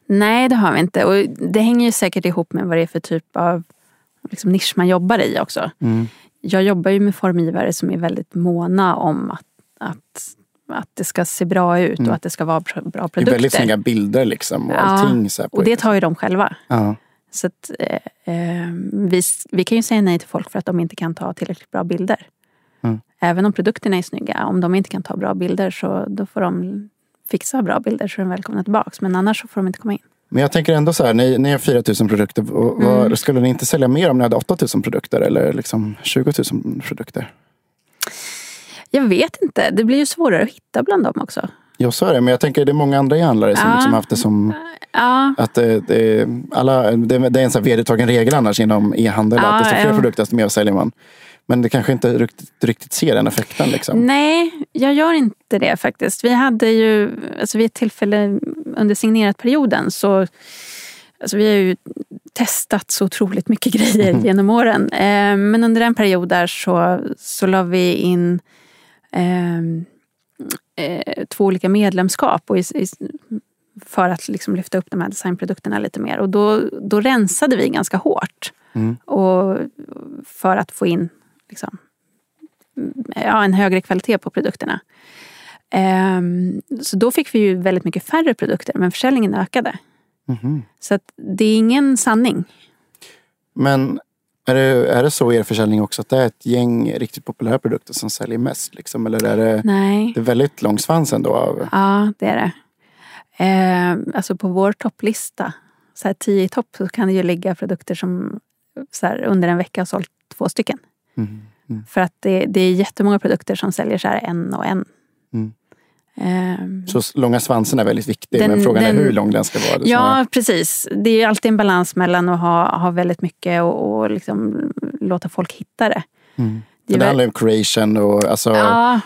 Nej, det har vi inte. Och det hänger ju säkert ihop med vad det är för typ av liksom, nisch man jobbar i också. Mm. Jag jobbar ju med formgivare som är väldigt måna om att, att att det ska se bra ut och mm. att det ska vara bra produkter. Det är väldigt snygga bilder liksom och ja, allting. Så och det tar ju de själva. Ja. Så att, eh, eh, vi, vi kan ju säga nej till folk för att de inte kan ta tillräckligt bra bilder. Mm. Även om produkterna är snygga, om de inte kan ta bra bilder så då får de fixa bra bilder så är de välkomna tillbaka. Men annars så får de inte komma in. Men jag tänker ändå så här, ni, ni har 4 000 produkter. Och, vad, Mm. Skulle ni inte sälja mer om ni hade 8 000 produkter eller liksom 20 000 produkter? Jag vet inte, det blir ju svårare att hitta bland dem också. Ja, så är det. Men jag tänker det är många andra e-handlare som Ja. liksom haft det som Ja, att det, det, alla, det, det är en här vedertagen regel annars inom e-handel. Ja, att desto fler ja. produkter desto mer säljer man. Men det kanske inte riktigt, riktigt ser den effekten. Liksom. Nej, jag gör inte det faktiskt. Vi hade ju, alltså vid ett tillfälle under signerat-perioden så Alltså vi har ju testat så otroligt mycket grejer Mhm. genom åren. Eh, men under en period där så, så la vi in eh, två olika medlemskap och i, i, för att liksom lyfta upp de här designprodukterna lite mer. Och då, då rensade vi ganska hårt. Mm. Och för att få in liksom, ja, en högre kvalitet på produkterna. Ehm, så då fick vi ju väldigt mycket färre produkter men försäljningen ökade. Mhm. Så det är ingen sanning. Men är det, är det så i er försäljning också att det är ett gäng riktigt populära produkter som säljer mest? Liksom? Eller är det, Nej. det är väldigt lång svans ändå? Av, Ja, det är det. Ehm, alltså på vår topplista, så här tio i topp, så kan det ju ligga produkter som så här, under en vecka har sålt två stycken. Mhm. Mm. För att det, det är jättemånga produkter som säljer så här en och en. Mm. Ehm, Så långa svansen är väldigt viktig. Den- men frågan är den- hur lång den ska vara. Ja, precis. Det är alltid en balans mellan att ha, ha väldigt mycket och, och liksom låta folk hitta det. Mm. Det Det, är handlar om creation och alltså, Ja,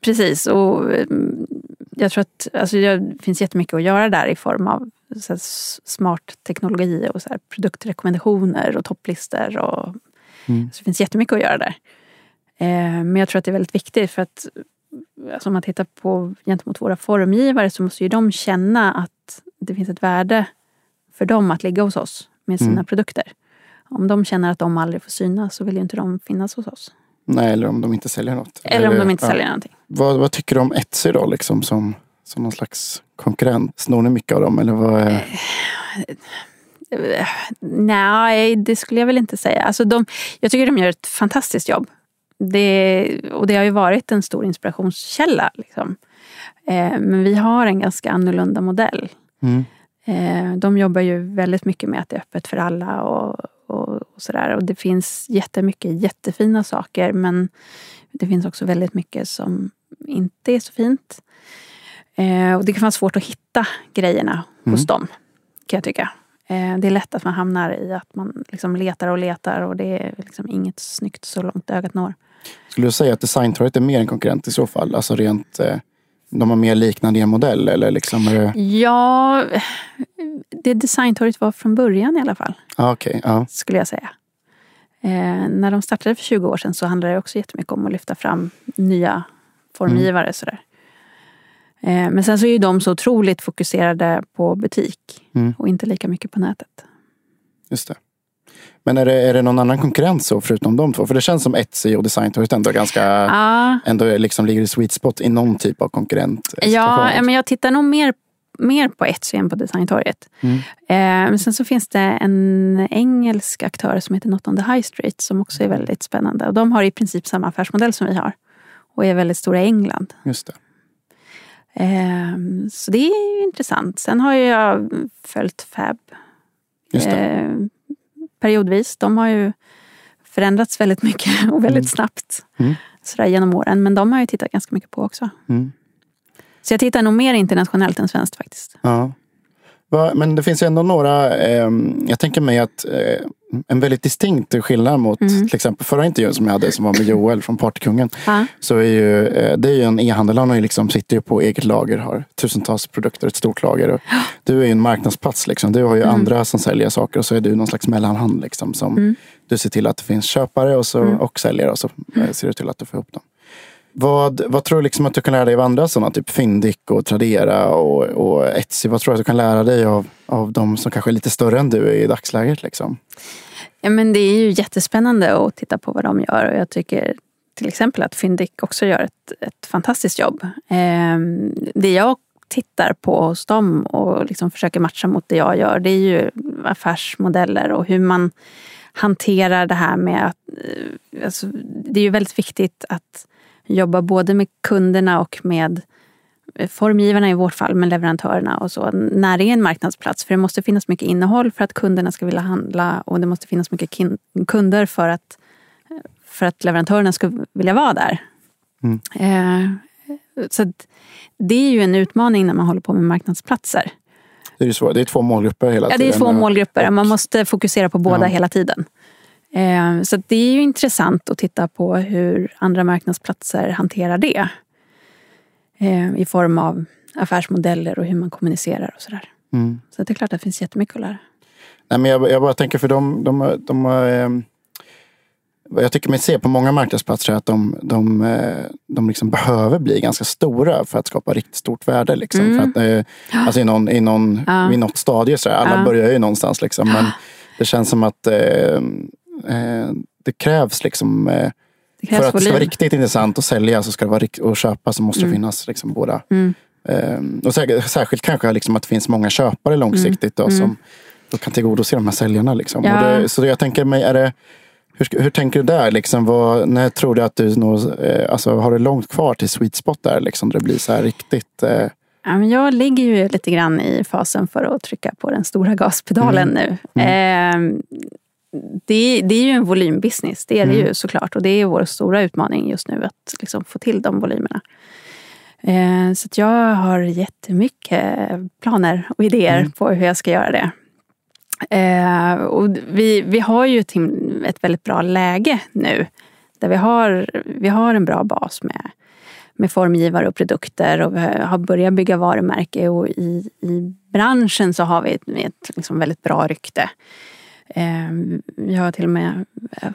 precis. Och mm, jag tror att alltså, det finns jättemycket att göra där i form av här, smart teknologi och så här, produktrekommendationer och topplistor. Och, Mm. så det finns jättemycket att göra där. Eh, men jag tror att det är väldigt viktigt för att alltså, om man tittar på gentemot våra formgivare så måste ju de känna att det finns ett värde för dem att ligga hos oss med sina Mm. produkter. Om de känner att de aldrig får synas så vill ju inte de finnas hos oss. nej, eller om de inte säljer något. Eller om de inte ja. säljer någonting. Vad, vad tycker du om Etsy då, liksom, som, som någon slags konkurrent? Snor ni mycket av dem? Eller vad är... Eh, Nej, det skulle jag väl inte säga. Alltså de, jag tycker de gör ett fantastiskt jobb. Det, och det har ju varit en stor inspirationskälla. Liksom. Eh, men vi har en ganska annorlunda modell. Mm. Eh, de jobbar ju väldigt mycket med att det är öppet för alla och, och, och sådär. Och det finns jättemycket jättefina saker men det finns också väldigt mycket som inte är så fint. Eh, och det kan vara svårt att hitta grejerna hos dem, kan jag tycka. Eh, det är lätt att man hamnar i att man liksom letar och letar och det är liksom inget snyggt så långt ögat når. Skulle du säga att Designtorget är mer en konkurrent i så fall? Alltså rent, eh, de har mer liknande er modell? Eller liksom, är det... Ja, det designtorget var från början i alla fall. ah, okej, ja. skulle jag säga. Eh, när de startade för 20 år sedan så handlade det också jättemycket om att lyfta fram nya formgivare. Sådär. Eh, men sen så är ju de så otroligt fokuserade på butik Mm. och inte lika mycket på nätet. Just det. Men är det, är det någon annan konkurrent så förutom de två? För det känns som Etsy och Designtorget ändå ganska Ja, ändå liksom ligger i sweet spot i någon typ av konkurrent. ja, men jag tittar nog mer, mer på Etsy än på Designtorget. Mm. Eh, men sen så finns det en engelsk aktör som heter Not on the High Street som också är väldigt spännande. Och de har i princip samma affärsmodell som vi har och är väldigt stora i England. Just det. Ehm, Så det är ju intressant. Sen har jag följt Fab Just det. eh, periodvis. De har ju förändrats väldigt mycket och väldigt snabbt Mm. sådär genom åren. Men de har jag tittat ganska mycket på också. Mm. Så jag tittar nog mer internationellt än svenskt faktiskt. Ja. Men det finns ju ändå några, ehm, jag tänker mig att eh, en väldigt distinkt skillnad mot Mm. till exempel förra intervjun som jag hade som var med Joel från Partykungen. Ja. Så är ju, eh, det är ju en e-handel, han liksom, sitter ju på eget lager, har tusentals produkter, ett stort lager. Och du är ju en marknadsplats, liksom. du har ju Mm. andra som säljer saker och så är du någon slags mellanhand. Liksom, som Mm. Du ser till att det finns köpare och, så, Mm. och säljare och så eh, ser du till att du får ihop dem. Vad, vad tror du liksom att du kan lära dig av andra sådana, typ Fyndik och Tradera och, och Etsy? Vad tror du att du kan lära dig av, av de som kanske är lite större än du är i dagsläget? Liksom? Ja, men det är ju jättespännande att titta på vad de gör. Och jag tycker till exempel att Fyndik också gör ett, ett fantastiskt jobb. Eh, det jag tittar på hos dem och liksom försöker matcha mot det jag gör, det är ju affärsmodeller och hur man hanterar det här med att... Eh, alltså, det är ju väldigt viktigt att jobba både med kunderna och med eh, formgivarna i vårt fall, men leverantörerna och så, när det är en marknadsplats. För det måste finnas mycket innehåll för att kunderna ska vilja handla och det måste finnas mycket kunder för att, för att leverantörerna ska vilja vara där. Mm. Eh, så det är ju en utmaning när man håller på med marknadsplatser. Det är svårt. Det är två målgrupper hela Ja, tiden. det är två målgrupper. Man måste fokusera på båda Ja. hela tiden. Eh, Så det är ju intressant att titta på hur andra marknadsplatser hanterar det. Eh, I form av affärsmodeller och hur man kommunicerar och sådär. Mm. Så det är klart att det finns jättemycket att lära. Nej, men jag, jag bara tänker för de, de, de, de vad jag tycker mig se på många marknadsplatser är att de, de, eh, de liksom behöver bli ganska stora för att skapa riktigt stort värde. Liksom. Mm. För att, eh, alltså i någon, i någon, Ja. Vid något stadie, så alla Ja. börjar ju någonstans. Liksom, men det känns som att eh, eh, det krävs liksom eh, Det krävs för att det ska vara riktigt intressant att sälja så ska det vara och köpa så måste det finnas liksom båda. Mm. Ehm, och särskilt kanske liksom att det finns många köpare långsiktigt då, som då kan tillgodose de här säljarna. Liksom. Mm. Ja. Det, så jag tänker mig, är det, hur, hur tänker du där? Liksom, vad, när tror du att du når, eh, alltså, har du långt kvar till sweet spot där? Liksom, där det blir så här riktigt... Eh, Ja, men jag ligger ju lite grann i fasen för att trycka på den stora gaspedalen nu. Eh, det, det är ju en volymbusiness, det är det ju såklart. Och det är vår stora utmaning just nu att liksom få till de volymerna. Eh, så jag har jättemycket planer och idéer på hur jag ska göra det. Eh, och vi, vi har ju ett väldigt bra läge nu. Där vi har, vi har en bra bas med, med formgivare och produkter och vi har börjat bygga varumärke och i, i branschen så har vi ett, ett liksom väldigt bra rykte. Eh, jag har till och med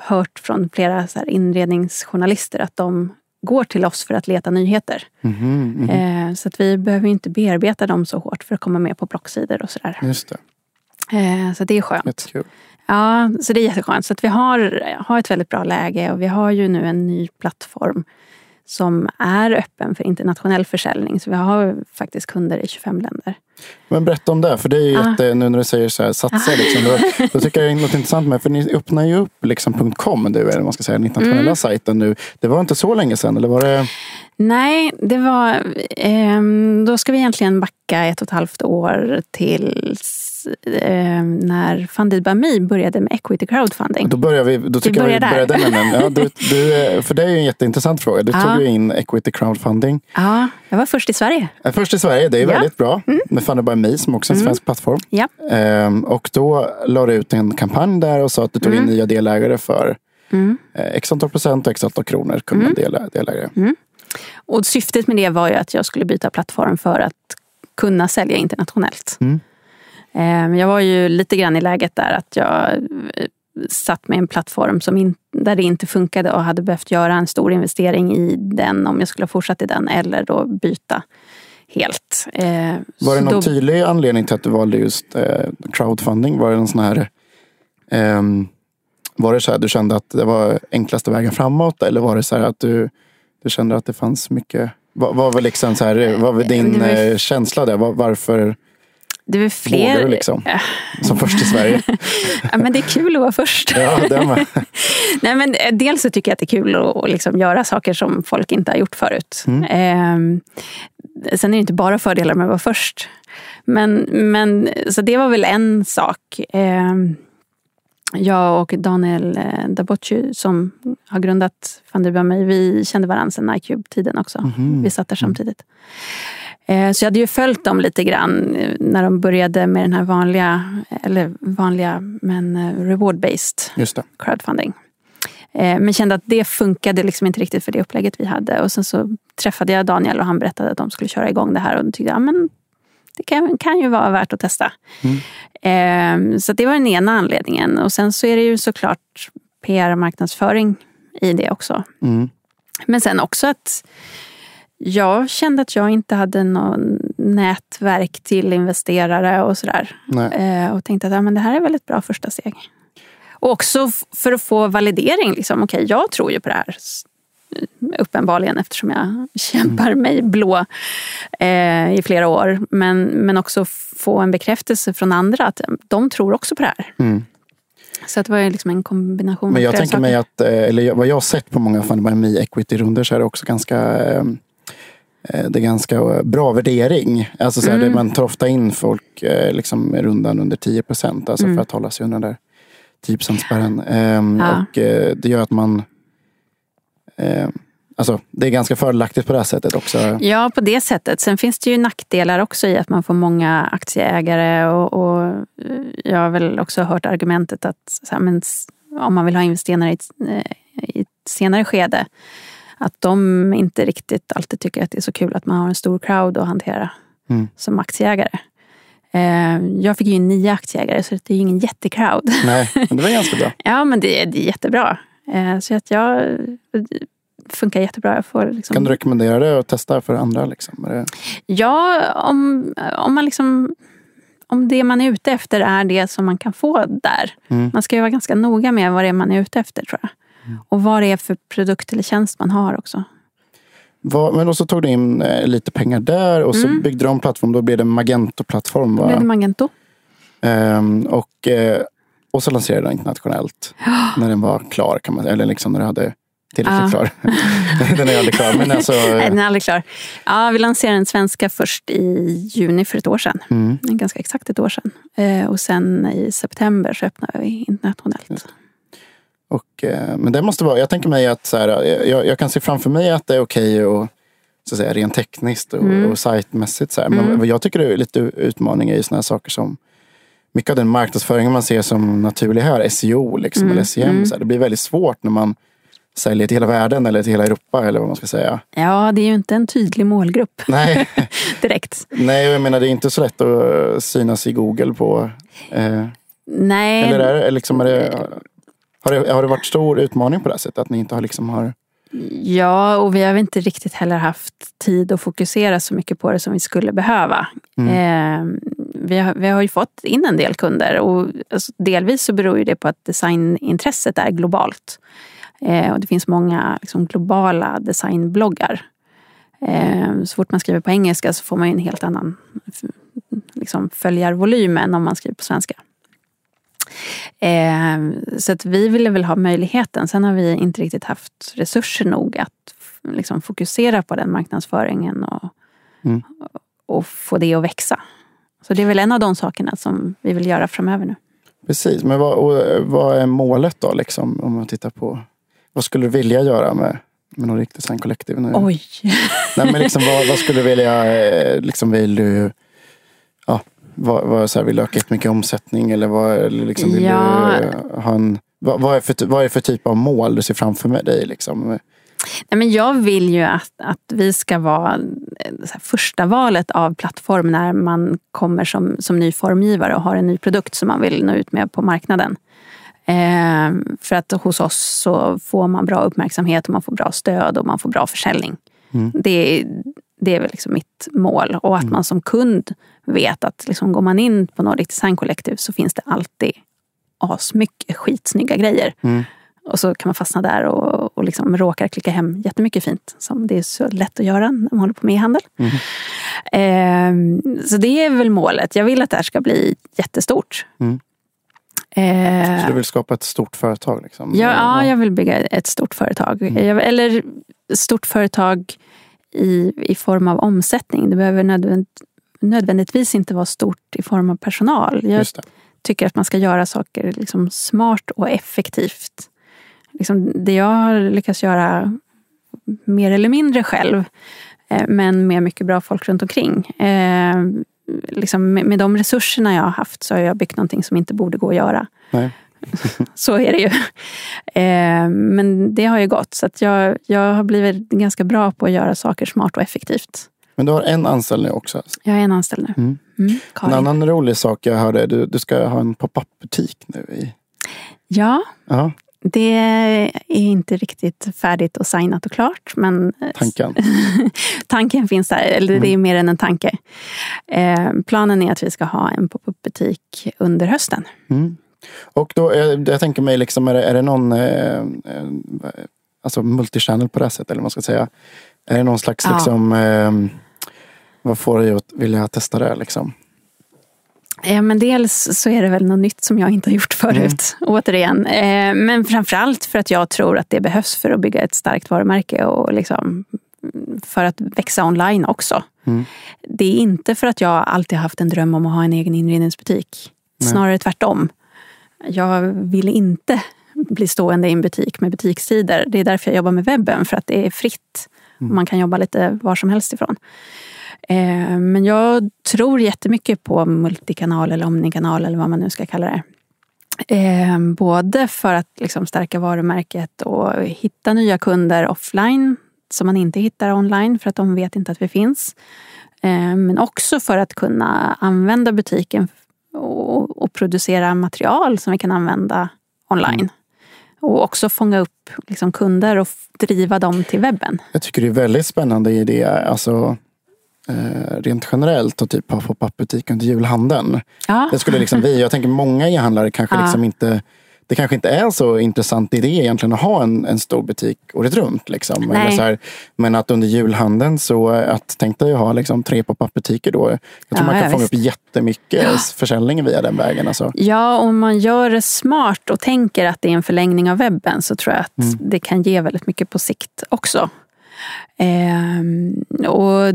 hört från flera så här inredningsjournalister att de går till oss för att leta nyheter. mhm. Eh, så att vi behöver inte bearbeta dem så hårt för att komma med på blocksidor och sådär. Just det, Eh, så det är skönt. jättekul. Ja, så det är jätteskönt. Så att vi har, har ett väldigt bra läge och vi har ju nu en ny plattform som är öppen för internationell försäljning. Så vi har faktiskt kunder i 25 länder. Men berätta om det, för det är ju Ah. jätte, nu när du säger så här, satsa, liksom, då, då tycker jag det är något intressant med, för ni öppnar ju upp liksom .com, du, eller man ska säga, den internationella Mm. sajten nu. Det var inte så länge sedan, eller var det? Nej, det var... ehm, då ska vi egentligen backa ett och ett halvt år till ehm, när Funded by Me började med equity crowdfunding. Då börjar vi, då tycker jag vi börjar där. änden. Ja, du, du, för det är en jätteintressant fråga. Du Ja. tog ju in equity crowdfunding. Ja, jag var först i Sverige. Eh, Först i Sverige, det är Ja. Mm. väldigt bra. Med Funded by Me som också är en svensk plattform. Ja. Ehm, och då la du ut en kampanj där och sa att du tog in nya delägare för Mm. eh, x antal procent och x antal kronor kunde man dela, delägare. Och syftet med det var ju att jag skulle byta plattform för att kunna sälja internationellt. Mm. Eh, Jag var ju lite grann i läget där att jag eh, satt med en plattform som in, där det inte funkade och hade behövt göra en stor investering i den om jag skulle ha fortsatt i den eller då byta helt. Eh, Var det någon då- tydlig anledning till att du valde just eh, crowdfunding? Var det någon sån här ehm, var det så här du kände att det var enklaste vägen framåt? Eller var det så här att du, du kände att det fanns mycket vad var liksom så här, var din Det var- eh, känsla där? Var, varför Det är fler... du liksom? Som först i Sverige. Ja, men det är kul att vara först. Ja, det med. Nej, men eh, dels så tycker jag att det är kul att liksom göra saker som folk inte har gjort förut. Mm. Ehm, sen är det inte bara fördelar med att vara först. Men, men, så det var väl en sak. Ehm, jag och Daniel eh, Dabocci som har grundat Funded by mig, vi kände varandra sedan iCube-tiden också. Mhm. Vi satt där samtidigt. Eh, Så jag hade ju följt dem lite grann eh, när de började med den här vanliga, eller vanliga, men eh, reward-based crowdfunding. Eh, Men kände att det funkade liksom inte riktigt för det upplägget vi hade. Och sen så träffade jag Daniel och han berättade att de skulle köra igång det här. Och då tyckte jag, ja, men det kan, kan ju vara värt att testa. Eh, Så det var den ena anledningen. Och sen så är det ju såklart PR och marknadsföring i det också. Mm. Men sen också att jag kände att jag inte hade någon nätverk till investerare och sådär. Eh, och tänkte att ja, men det här är väl ett bra första steg. Och också för att få validering. Liksom, Okej, jag tror ju på det här. Uppenbarligen eftersom jag kämpar mig blå eh, i flera år. Men, men också få en bekräftelse från andra att de tror också på det här. Mm. Så att det var liksom en kombination. Men jag tänker mig att, eh, eller vad jag har sett på många Fundamental Equity-runder så är det också ganska eh, det är ganska bra värdering. Alltså så här, Mm. man tar ofta in folk eh, liksom rundan under 10 procent. Alltså Mm. för att hålla sig under den där 10 spärren. Ehm, Ja. Och eh, det gör att man eh, Alltså det är ganska fördelaktigt på det här sättet också. Ja, på det sättet. Sen finns det ju nackdelar också i att man får många aktieägare. Och, och eh, jag har väl också hört argumentet att här, men, om man vill ha investerare i ett, eh, i ett senare skede att de inte riktigt alltid tycker att det är så kul att man har en stor crowd att hantera Mm. som aktieägare. Eh, Jag fick ju in nio aktieägare så det är ju ingen jättecrowd. Nej, men det var ganska bra. Ja, men det, det är jättebra. Eh, Så att jag funkar jättebra. Jag får liksom... Kan du rekommendera det och testa för andra? Liksom? Det, Ja, om, om man liksom... Om det man är ute efter är det som man kan få där. Mm. Man ska ju vara ganska noga med vad det är man är ute efter tror jag. Och vad det är för produkt eller tjänst man har också. vad, men och så tog du in eh, lite pengar där och så Mm. byggde du om plattform. Då blev det Magento-plattform. Då va? blev det Magento. Ehm, och, eh, och så lanserade den internationellt. När den var klar, kan man, eller liksom när du hade tillräckligt Ja. klar. den är aldrig klar. Men alltså, Nej, den är aldrig klar. Ja, vi lanserade den svenska först i juni för ett år sedan. mm, Ganska exakt ett år sedan. Eh, och sen i september så öppnade vi internationellt. Och, eh, men det måste vara, jag tänker mig att så här, jag, jag kan se framför mig att det är okej och så att säga, rent tekniskt och, Mm. och sajtmässigt. Så här. Men Mm. vad jag tycker är lite utmaning är ju sådana saker som mycket av den marknadsföringen man ser som naturlig här, SEO liksom, Mm, eller SEM. mm. Så här, det blir väldigt svårt när man säljer till hela världen eller till hela Europa eller vad man ska säga. Ja, det är ju inte en tydlig målgrupp Nej, direkt. nej jag menar det är inte så lätt att synas i Google på eh, Nej, Eller är liksom, är det, har, det, har det varit stor utmaning på det här sättet? Att ni inte har liksom har... Ja, och vi har inte riktigt heller haft tid att fokusera så mycket på det som vi skulle behöva. Eh, vi, har, vi har ju fått in en del kunder och alltså, delvis så beror ju det på att designintresset är globalt. Eh, och det finns många liksom, globala designbloggar. Eh, så fort man skriver på engelska så får man ju en helt annan liksom, följarvolym än om man skriver på svenska. Eh, så att vi ville väl ha möjligheten. Sen har vi inte riktigt haft resurser nog att liksom, fokusera på den marknadsföringen och, Mm. och få det att växa. Så det är väl en av de sakerna som vi vill göra framöver nu. Precis, men vad, och, vad är målet då? Liksom, om man tittar på vad skulle du vilja göra med, med Nordic Design Collective? Nu? Oj! Nej, men liksom, vad, vad skulle du vilja, eh, liksom, vill du ja, vad, vad, så här, vill du öka mycket omsättning eller liksom, vill Ja. du ha en, vad, vad, är för, ty- vad är det för typ av mål du ser framför med dig? Liksom? Nej, men jag vill ju att, att vi ska vara eh, första valet av plattform när man kommer som, som ny formgivare och har en ny produkt som man vill nå ut med på marknaden. Eh, för att hos oss så får man bra uppmärksamhet och man får bra stöd och man får bra försäljning. Mm. Det, det är väl liksom mitt mål. Och att man som kund vet att liksom går man in på Nordic Design Collective så finns det alltid asmycket skitsnygga grejer. Mm. Och så kan man fastna där och, och liksom råkar klicka hem jättemycket fint. Som det är så lätt att göra när man håller på med e-handel. Mm. Ehm, så det är väl målet. Jag vill att det här ska bli jättestort. Mm. Ehm, Så du vill skapa ett stort företag? Liksom? Ja, ja, jag vill bygga ett stort företag. Mm. Jag, eller stort företag i, i form av omsättning. Det behöver nödvänd, nödvändigtvis inte vara stort i form av personal. Jag tycker att man ska göra saker liksom smart och effektivt. Liksom det jag har lyckats göra mer eller mindre själv, eh, men med mycket bra folk runt omkring. Eh, liksom med, med de resurserna jag har haft så har jag byggt någonting som inte borde gå att göra. Nej. Så är det ju. Eh, men det har ju gått. Så att jag, jag har blivit ganska bra på att göra saker smart och effektivt. Men du har en anställd nu också. Jag är en anställd nu. Mm. Mm, En annan rolig sak jag hörde, du, du ska ha en pop-up butik nu. I, Ja, ja, det är inte riktigt färdigt och signat och klart. Men tanken. tanken finns där, eller det är mer än en tanke. Eh, planen är att vi ska ha en pop-up butik under hösten. Mm. Och då, eh, jag tänker mig, liksom, är, det, är det någon... Eh, eh, alltså multichannel på det här sättet? Eller man ska säga. Är det någon slags, Ja. liksom, eh, vad får dig att vilja testa det? Liksom? Ja, men dels så är det väl något nytt som jag inte har gjort förut. Återigen. Eh, men framförallt för att jag tror att det behövs för att bygga ett starkt varumärke och liksom mm, för att växa online också. Mm. Det är inte för att jag alltid har haft en dröm om att ha en egen inredningsbutik. Snarare tvärtom. Jag vill inte bli stående i en butik med butikstider. Det är därför jag jobbar med webben, för att det är fritt. Och man kan jobba lite var som helst ifrån. Eh, Men jag tror jättemycket på multikanal eller omnikanal eller vad man nu ska kalla det. Eh, Både för att liksom stärka varumärket och hitta nya kunder offline som man inte hittar online för att de vet inte att vi finns. Eh, Men också för att kunna använda butiken och, och producera material som vi kan använda online. Och också fånga upp liksom kunder och driva dem till webben. Jag tycker det är väldigt spännande idé. Alltså, eh, rent generellt att typ ha pop-up-butik under julhandeln. Ja. Det skulle liksom vi, jag tänker många e-handlare kanske Ja. liksom inte det kanske inte är så intressant idé egentligen att ha en, en stor butik året runt. Liksom. Nej. Eller så här, men att under julhandeln så att tänk dig att ha liksom tre pop-up butiker då. Jag tror Ja, man kan ja, fånga visst. upp jättemycket försäljning via den vägen. Alltså. Ja, om man gör det smart och tänker att det är en förlängning av webben så tror jag att det kan ge väldigt mycket på sikt också. Ehm, och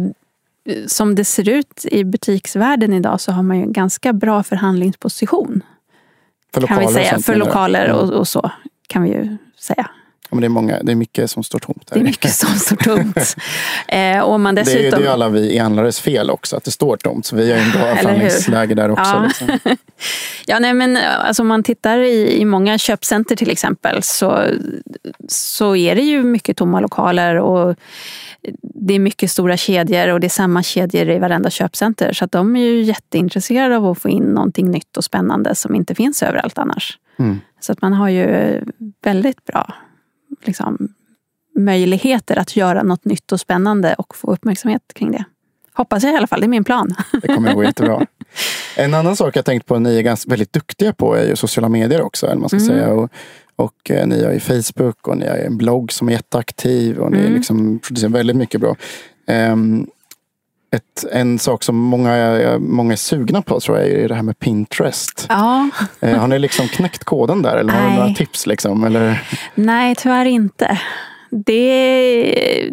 som det ser ut i butiksvärlden idag så har man ju en ganska bra förhandlingsposition. För Kan vi och säga. För lokaler Mm. och, och så kan vi ju säga. Ja, men det, är många, det är mycket som står tomt. Där. Det är mycket som står tomt. Eh, och man det, är, ju- dessutom... det är alla vi e-handlares fel också att det står tomt. Så vi har ju en bra förhandlingsläge där också. Ja. Liksom. Ja, nej, men alltså, om man tittar i, i många köpcenter till exempel så, så är det ju mycket tomma lokaler och det är mycket stora kedjor och det är samma kedjor i varenda köpcenter. Så de är ju jätteintresserade av att få in någonting nytt och spännande som inte finns överallt annars. Mm. Så att man har ju väldigt bra liksom, möjligheter att göra något nytt och spännande och få uppmärksamhet kring det. Hoppas jag i alla fall, det är min plan. Det kommer att gå jättebra. En annan sak jag tänkt på ni är ganska, väldigt duktiga på är ju sociala medier också. Eller man ska Mm. säga. Och, och eh, ni har ju Facebook och ni har en blogg som är jätteaktiv och ni Mm. liksom producerar väldigt mycket bra. Ehm, ett, en sak som många, många är sugna på tror jag är det här med Pinterest. Ja, Eh, har ni liksom knäckt koden där eller har ni Nej. några tips? Liksom? Eller? Nej, tyvärr inte. Det,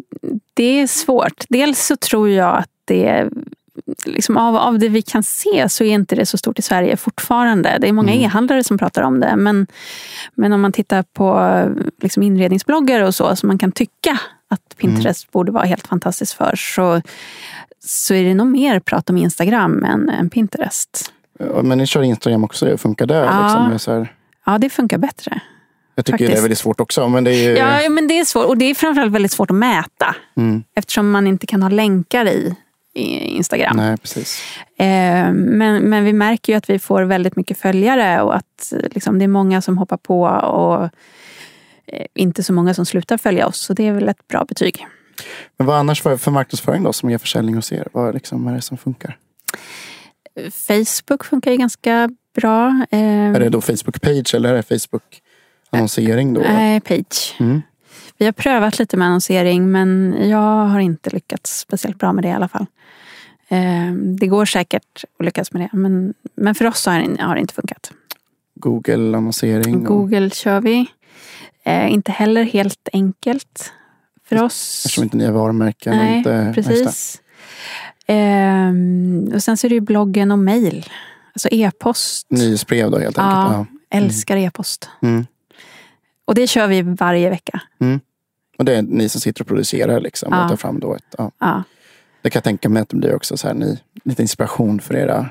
det är svårt. Dels så tror jag att det Liksom av, av det vi kan se så är inte det så stort i Sverige fortfarande. Det är många Mm. e-handlare som pratar om det. Men, men om man tittar på liksom inredningsbloggar och så, som man kan tycka att Pinterest borde vara helt fantastiskt för, så, så är det nog mer prat om Instagram än, än Pinterest. Men ni kör Instagram också, det funkar där? Ja. Liksom, Det Ja, det funkar bättre. jag tycker det är Faktiskt. väldigt svårt också. Men det är ju, Ja, men det är svårt. Och det är framförallt väldigt svårt att mäta. Mm. Eftersom man inte kan ha länkar i Instagram. Nej, precis. Eh, men, men vi märker ju att vi får väldigt mycket följare och att liksom, det är många som hoppar på och eh, inte så många som slutar följa oss. Så det är väl ett bra betyg. Men vad annars för, för marknadsföring då som ger försäljning hos er? Vad liksom är det som funkar? Facebook funkar ju ganska bra. Eh, Är det då Facebook page eller är det Facebook annonsering då? Nej, page. Mm. Vi har prövat lite med annonsering men jag har inte lyckats speciellt bra med det i alla fall. Eh, det går säkert att lyckas med det men, men för oss har det, inte funkat. Google annonsering? och- Google kör vi. Eh, inte heller helt enkelt för oss. Eftersom inte ni har varumärken. Nej, inte, precis. Ehm, och sen så är det ju bloggen och mail. Alltså e-post. Nyhetsbrev då helt Ja. enkelt. Ja. Älskar e-post. Mm. Och det kör vi varje vecka. Och det är ni som sitter och producerar liksom, Ja. och tar fram då ett, ja. Ja. Det kan jag tänka mig att det blir också så här, ni, lite inspiration för era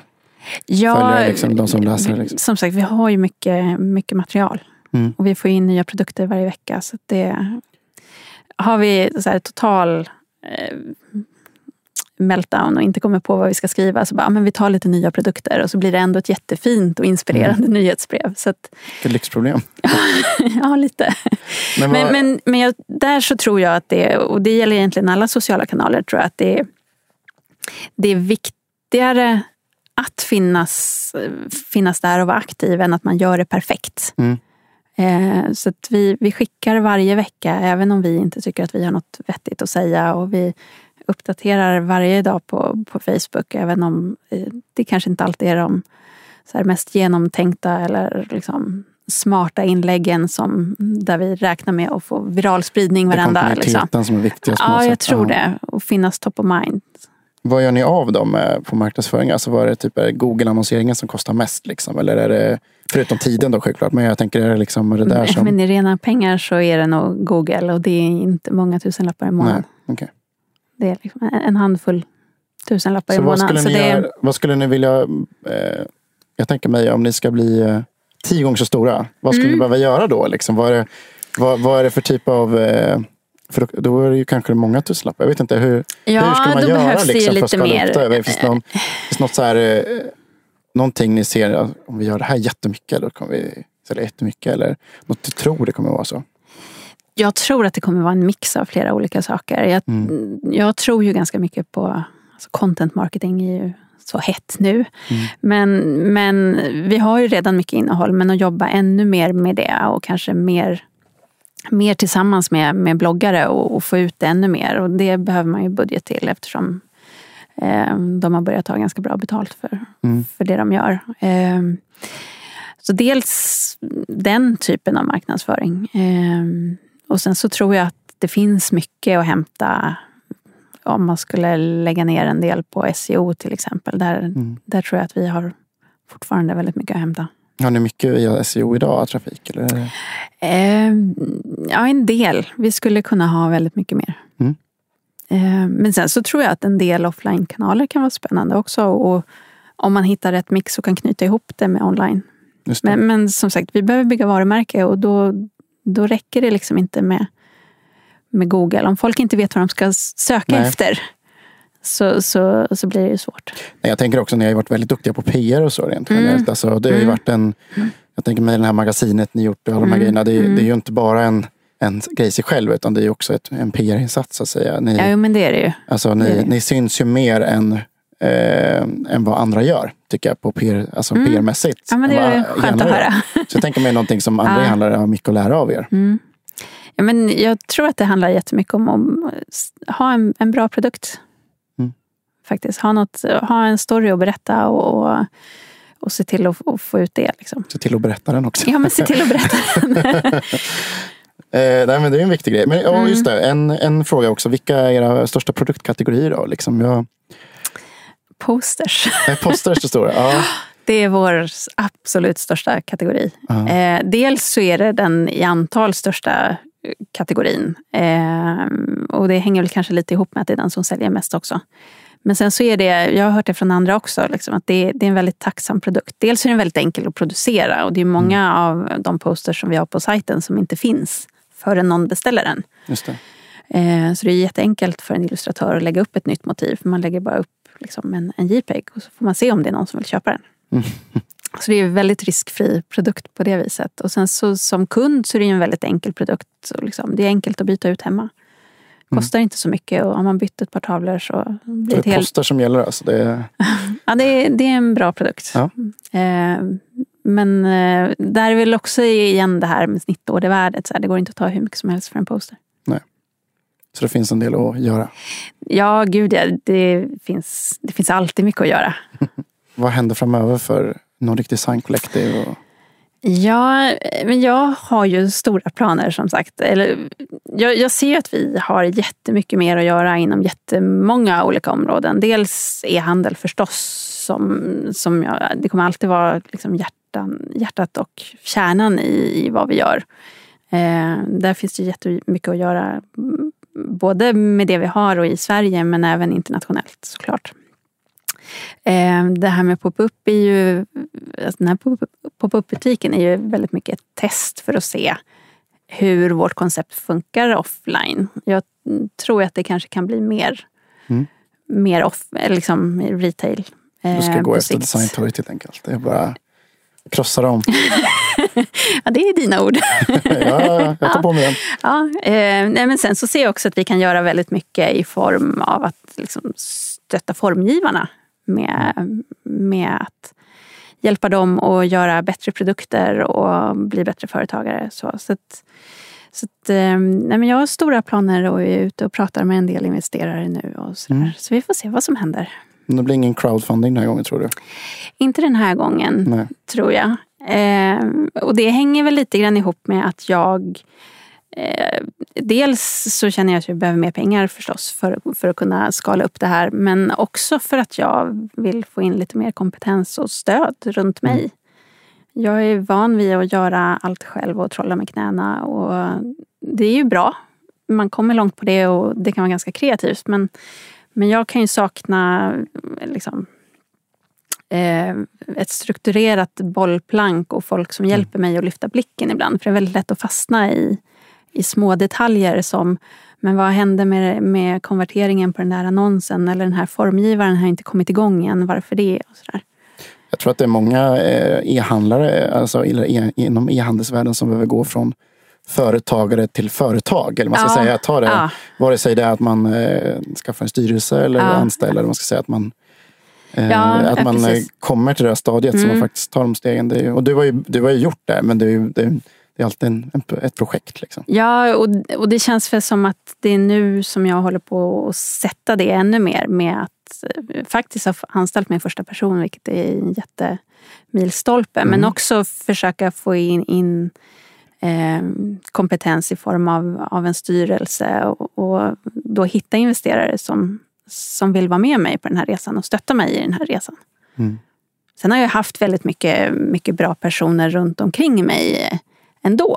Ja, följare, liksom, de som läser. Liksom. Som sagt, vi har ju mycket, mycket material. Mm. Och vi får in nya produkter varje vecka. Så det har vi så här, total eh, meltdown och inte kommer på vad vi ska skriva så bara, ah, men vi tar lite nya produkter och så blir det ändå ett jättefint och inspirerande Mm. nyhetsbrev. Så att, Vilket lyxproblem. ja, lite. Men, vad, Men, men, men jag, där så tror jag att det, och det gäller egentligen alla sociala kanaler, tror jag att det, är- det är viktigare att finnas, finnas där och vara aktiv än att man gör det perfekt. Mm. Eh, så att vi, vi skickar varje vecka, även om vi inte tycker att vi har något vettigt att säga. Och vi uppdaterar varje dag på, på Facebook, även om eh, det kanske inte alltid är de så mest genomtänkta eller liksom smarta inläggen som, där vi räknar med att få viral spridning varenda. Det är liksom. som är viktigast. Ja, jag tror ja. det. Och finnas top of mind. Vad gör ni av dem på marknadsföring? Alltså vad är det typ Google-annonseringen som kostar mest? Liksom? Eller är det, förutom tiden då självklart, men jag tänker är det liksom det där som... Men i rena pengar så är det nog Google och det är inte många tusenlappar i månaden. Nej, okay. Det är liksom en handfull tusenlappar så i månaden. Vad skulle, ni göra, vad skulle ni vilja... Eh, jag tänker mig om ni ska bli eh, tio gånger så stora. Vad skulle mm. ni behöva göra då? Liksom? Vad, är det, vad, vad är det för typ av... Eh, för då är det ju kanske många tusenlappar. Jag vet inte, hur, ja, hur ska man göra liksom, för att skala mer. upp det? Finns det någon, finns något så här, eh, någonting ni ser, om vi gör det här jättemycket, eller kommer vi sälja jättemycket? Eller något du tror det kommer vara så? Jag tror att det kommer vara en mix av flera olika saker. Jag, mm. jag tror ju ganska mycket på alltså content marketing är ju så hett nu. Mm. Men, men vi har ju redan mycket innehåll, men att jobba ännu mer med det och kanske mer mer tillsammans med, med bloggare och, och, få ut det ännu mer. Och det behöver man ju budget till eftersom eh, de har börjat ta ganska bra betalt för, mm. för det de gör. Eh, så dels den typen av marknadsföring. Eh, och sen så tror jag att det finns mycket att hämta om man skulle lägga ner en del på SEO till exempel. Där, mm. där tror jag att vi har fortfarande väldigt mycket att hämta. Har ni mycket via SEO idag, trafik? Eller? Eh, ja, en del. Vi skulle kunna ha väldigt mycket mer. Mm. Eh, men sen så tror jag att en del offline-kanaler kan vara spännande också. Och om man hittar rätt mix och kan knyta ihop det med online. Det. Men, men, som sagt, vi behöver bygga varumärke och då, då räcker det liksom inte med, med Google. Om folk inte vet vad de ska söka Nej. efter så, så, så blir det ju svårt. Nej, jag tänker också, ni har ju varit väldigt duktiga på PR och så rent mm. generellt. Alltså, det har ju mm. varit en, jag tänker med det här magasinet ni gjort och alla de här mm. grejerna. Det, mm. det är ju inte bara en en grej i sig själv utan det är också ett, en PR-insats så att säga. Ni, ja, men det är det ju. Alltså, ni, det ni syns ju mer än, eh, än vad andra gör, tycker jag, på PR, alltså mm. PR-mässigt. Ja, men det är skönt att höra. Så jag tänker mig någonting som andra ja. handlare har mycket att lära av er. Mm. Ja, men jag tror att det handlar jättemycket om att ha en, en bra produkt faktiskt. Ha, något, ha en story att berätta och, och, och se till att, att, få ut det. Liksom. Se till att berätta den också. Ja, men se till att berätta den. eh, nej, men det är en viktig grej. Men ja, mm. just det, en, en fråga också. Vilka är era största produktkategorier? Då? Liksom, jag... Posters. Eh, posters det stora, ja. Det är vår absolut största kategori. Eh, dels så är det den i antal största kategorin. Eh, och det hänger väl kanske lite ihop med att det är den som säljer mest också. Men sen så är det, jag har hört det från andra också, liksom, att det, det, är en väldigt tacksam produkt. Dels är den väldigt enkel att producera och det är många mm. av de posters som vi har på sajten som inte finns förrän någon beställer den. Just det. Eh, så det är jätteenkelt för en illustratör att lägga upp ett nytt motiv. Man lägger bara upp liksom en, en JPEG och så får man se om det är någon som vill köpa den. Mm. Så det är en väldigt riskfri produkt på det viset. Och sen så som kund så är det en väldigt enkel produkt. Så liksom, det är enkelt att byta ut hemma. Mm. Kostar inte så mycket och har man bytt ett par tavlor så blir det, det helt... poster som gäller alltså? Det är... ja, det är, det är en bra produkt. Ja. Eh, men eh, där är väl också igen det här med snittordervärdet. Så här, det går inte att ta hur mycket som helst för en poster. Nej. Så det finns en del att göra? Ja, gud ja. Det finns, det finns alltid mycket att göra. Vad händer framöver för Nordic Design Collective? Och... Ja, men jag har ju stora planer som sagt. Eller, jag, jag ser att vi har jättemycket mer att göra inom jättemånga olika områden. Dels e-handel förstås. Som, som jag, det kommer alltid vara liksom hjärtan, hjärtat och kärnan i, i vad vi gör. Eh, där finns det jättemycket att göra. Mm, både med det vi har och i Sverige men även internationellt såklart. Eh, det här med pop-up är ju, alltså den här pop-up-butiken är ju väldigt mycket ett test för att se hur vårt koncept funkar offline. Jag tror att det kanske kan bli mer, mm. mer off, liksom retail. Du ska gå efter designtorget helt enkelt. Det är bara krossa dem. ja, det är dina ord. ja, jag tar på mig den. Ja, eh, nej, men sen så ser jag också att vi kan göra väldigt mycket i form av att liksom, stötta formgivarna med, med att hjälpa dem att göra bättre produkter och bli bättre företagare. Så, så, att, så att, eh, nej men jag har stora planer och är ute och pratar med en del investerare nu. Och så, mm. så vi får se vad som händer. Det blir ingen crowdfunding den här gången tror du? Inte den här gången, Nej. tror jag. Eh, och det hänger väl lite grann ihop med att jag eh, Dels så känner jag att jag behöver mer pengar förstås för, för att kunna skala upp det här. Men också för att jag vill få in lite mer kompetens och stöd runt mig. Mm. Jag är van vid att göra allt själv och trolla med knäna. Och det är ju bra. Man kommer långt på det och det kan vara ganska kreativt. Men, men jag kan ju sakna liksom, eh, ett strukturerat bollplank och folk som mm. hjälper mig att lyfta blicken ibland. För det är väldigt lätt att fastna i, i små detaljer som men vad hände med, med konverteringen på den där annonsen? Eller den här formgivaren har inte kommit igång än. Varför det? Och så där. Jag tror att det är många eh, e-handlare alltså e, inom e-handelsvärlden som behöver gå från företagare till företag. Eller man ska ja. säga, ta det, ja. vare sig det är att man eh, skaffar en styrelse eller ja. anställer. Eller man ska säga att man Eh, ja, att man precis. kommer till det här stadiet mm. så man faktiskt tar de stegen. Är, och du har, ju, du har ju gjort det, men det är, det, det är alltid en, ett projekt. Liksom. Ja, och, och det känns väl som att det är nu som jag håller på att sätta det ännu mer med att eh, faktiskt ha anställt min första person, vilket är en jättemilstolpe. Mm. Men också försöka få in, in eh, kompetens i form av, av en styrelse och, och då hitta investerare som som vill vara med mig på den här resan och stötta mig i den här resan. Mm. Sen har jag haft väldigt mycket, mycket bra personer runt omkring mig ändå.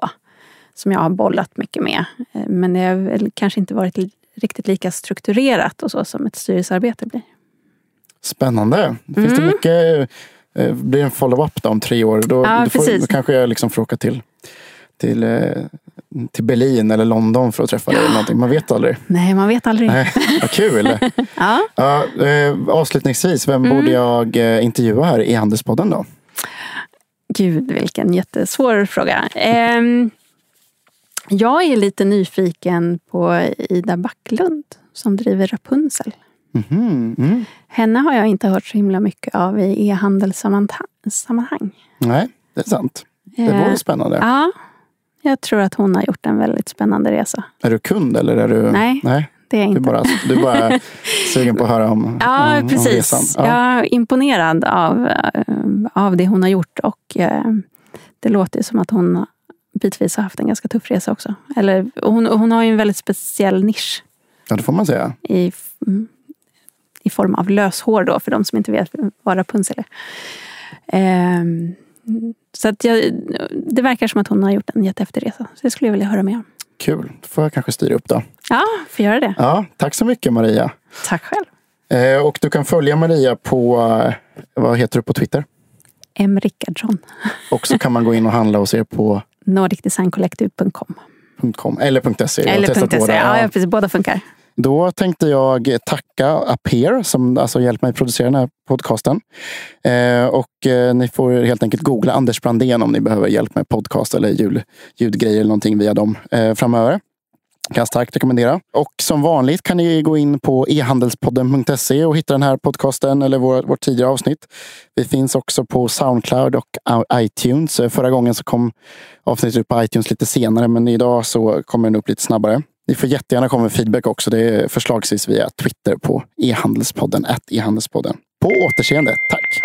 Som jag har bollat mycket med. Men det har väl kanske inte varit riktigt lika strukturerat och så som ett styrelsearbete blir. Spännande. Finns mm. det mycket, eh, blir en follow-up om tre år? Då, ja, då, får, då kanske jag liksom får åka till till, eh, till Berlin eller London för att träffa dig. Eller någonting. Man vet aldrig. Nej, man vet aldrig. Nej, vad kul. ja. Ja, eh, avslutningsvis, vem mm. borde jag eh, intervjua här i Handelspodden då? Gud, vilken jättesvår fråga. Ehm, jag är lite nyfiken på Ida Backlund som driver Rapunzel. Mm. Mm. Henne har jag inte hört så himla mycket av i e-handelssammanhang. Nej, det är sant. Det vore spännande. Ja, jag tror att hon har gjort en väldigt spännande resa. Är du kund eller är du? Nej, Nej. Det är jag inte. Du bara, du är bara sugen på att höra om, ja, om, precis. om resan? Ja. Jag är imponerad av, eh, av det hon har gjort och eh, det låter som att hon bitvis har haft en ganska tuff resa också. Eller, hon, hon har ju en väldigt speciell nisch. Ja, det får man säga. I, i form av löshår då, för de som inte vet vad Rapunzel är. Um, så att jag, det verkar som att hon har gjort en jättehäftig resa. Så det skulle jag vilja höra mer om. Kul. Då får jag kanske styra upp då. Ja, får göra det. Ja, tack så mycket Maria. Tack själv. Eh, och du kan följa Maria på, eh, vad heter du på Twitter? M. Rickardsson. och så kan man gå in och handla hos er på nordicdesigncollective.com. Eller .se. Eller .se. Ja, ja, precis. Båda funkar. Då tänkte jag tacka Aper som alltså hjälpt mig producera den här podcasten. Eh, och eh, ni får helt enkelt googla Anders Brandén om ni behöver hjälp med podcast eller ljud, ljudgrejer eller någonting via dem eh, framöver. Kan jag starkt rekommendera. Och som vanligt kan ni gå in på ehandelspodden.se och hitta den här podcasten eller vår, vårt tidigare avsnitt. Vi finns också på Soundcloud och iTunes. Förra gången så kom avsnittet upp på iTunes lite senare, men idag så kommer den upp lite snabbare. Ni får jättegärna komma med feedback också. Det är förslagsvis via Twitter på e-handelspodden, e-handelspodden. På återseende. Tack!